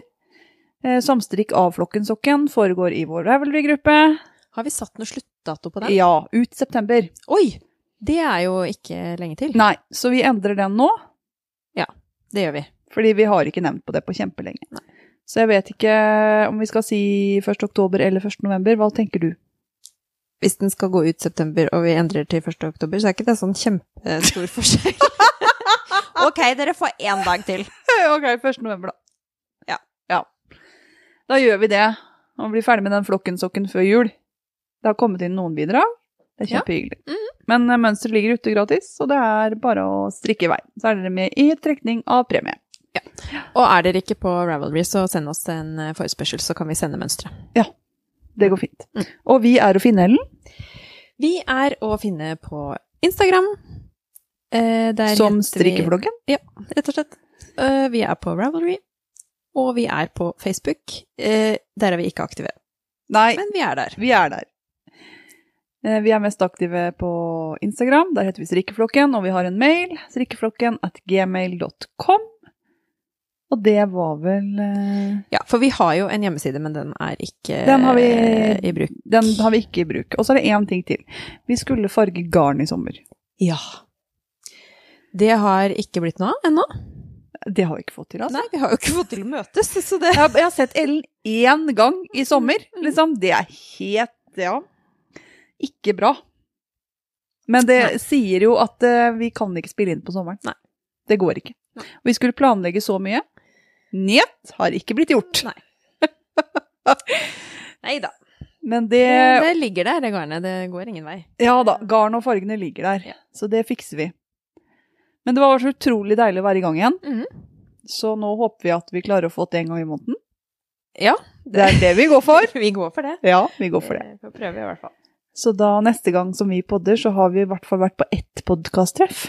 Eh, samstrikk av Flokkensokken foregår i vår Ravelry-gruppe. Har vi satt noe sluttdato på den? Ja, ut september. Oi! Det er jo ikke lenge til. Nei, så vi endrer den nå, Ja, Det gjør vi. fordi vi har ikke nevnt på det på kjempelenge. Så jeg vet ikke om vi skal si 1. oktober eller 1. november. Hva tenker du? Hvis den skal gå ut september og vi endrer til 1. oktober, så er ikke det sånn kjempestor *laughs* forskjell. *laughs* ok, dere får én dag til. Ok, 1. november, da. Ja. ja. Da gjør vi det. Og blir ferdig med den flokkensokken før jul. Det har kommet inn noen bidrag. Det er Ja. kjempehyggelig. Men eh, mønsteret ligger ute gratis, og det er bare å strikke i vei. Så er dere med i trekning av premie. Og er dere ikke på Ravelry, så send oss en eh, forespørsel, så kan vi sende mønsteret. Det går fint. Mm. Og vi er å finne, Ellen, Vi er å finne på Instagram. Eh, som strikkeflokken? vi- strikkeflokken. Rett og slett. Uh, vi er på Ravelry. Og vi er på Facebook. Eh, der er vi ikke aktive, Nei, men vi er der. vi er der. Eh, Vi er mest aktive på Instagram. Der heter vi Strikkeflokken, og vi har en mail. Strikkeflokken at gmail.com. Og det var vel eh, Ja, for vi har jo en hjemmeside, men den er ikke Den har vi- eh, i bruk. Den har vi ikke i bruk. Og så er det én ting til. Vi skulle farge garn i sommer. Ja. Det har ikke blitt noe av ennå. Det har vi ikke fått til, altså. Nei, vi har jo ikke fått til å møtes, så det Jeg har, jeg har sett Ellen én gang i sommer, liksom. Det er helt Ja. Ikke bra. Men det Nei. sier jo at uh, vi kan ikke spille inn på sommeren. Nei. Det går ikke. Nei. Vi skulle planlegge så mye. Njet, har ikke blitt gjort. Nei. Da. Men det Det, ligger der, det garnet. Det går ingen vei. Ja da, garn og fargene ligger der. Ja. Så det fikser vi. Men det var så utrolig deilig å være i gang igjen. Mhm. Så nå håper vi at vi klarer å få til en gang i måneden. Ja. Det er det vi går for. *laughs* Vi går for det. Ja, vi går for det. Vi får prøve, i hvert fall. Så da neste gang som vi podder, så har vi i hvert fall vært på ett podkasttreff.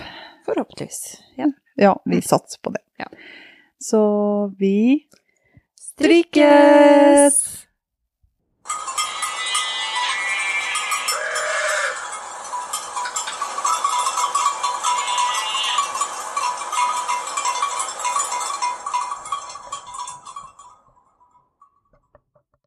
Forhåpentligvis. Ja. Ja, vi satser på det. Ja. Så vi Strikkes!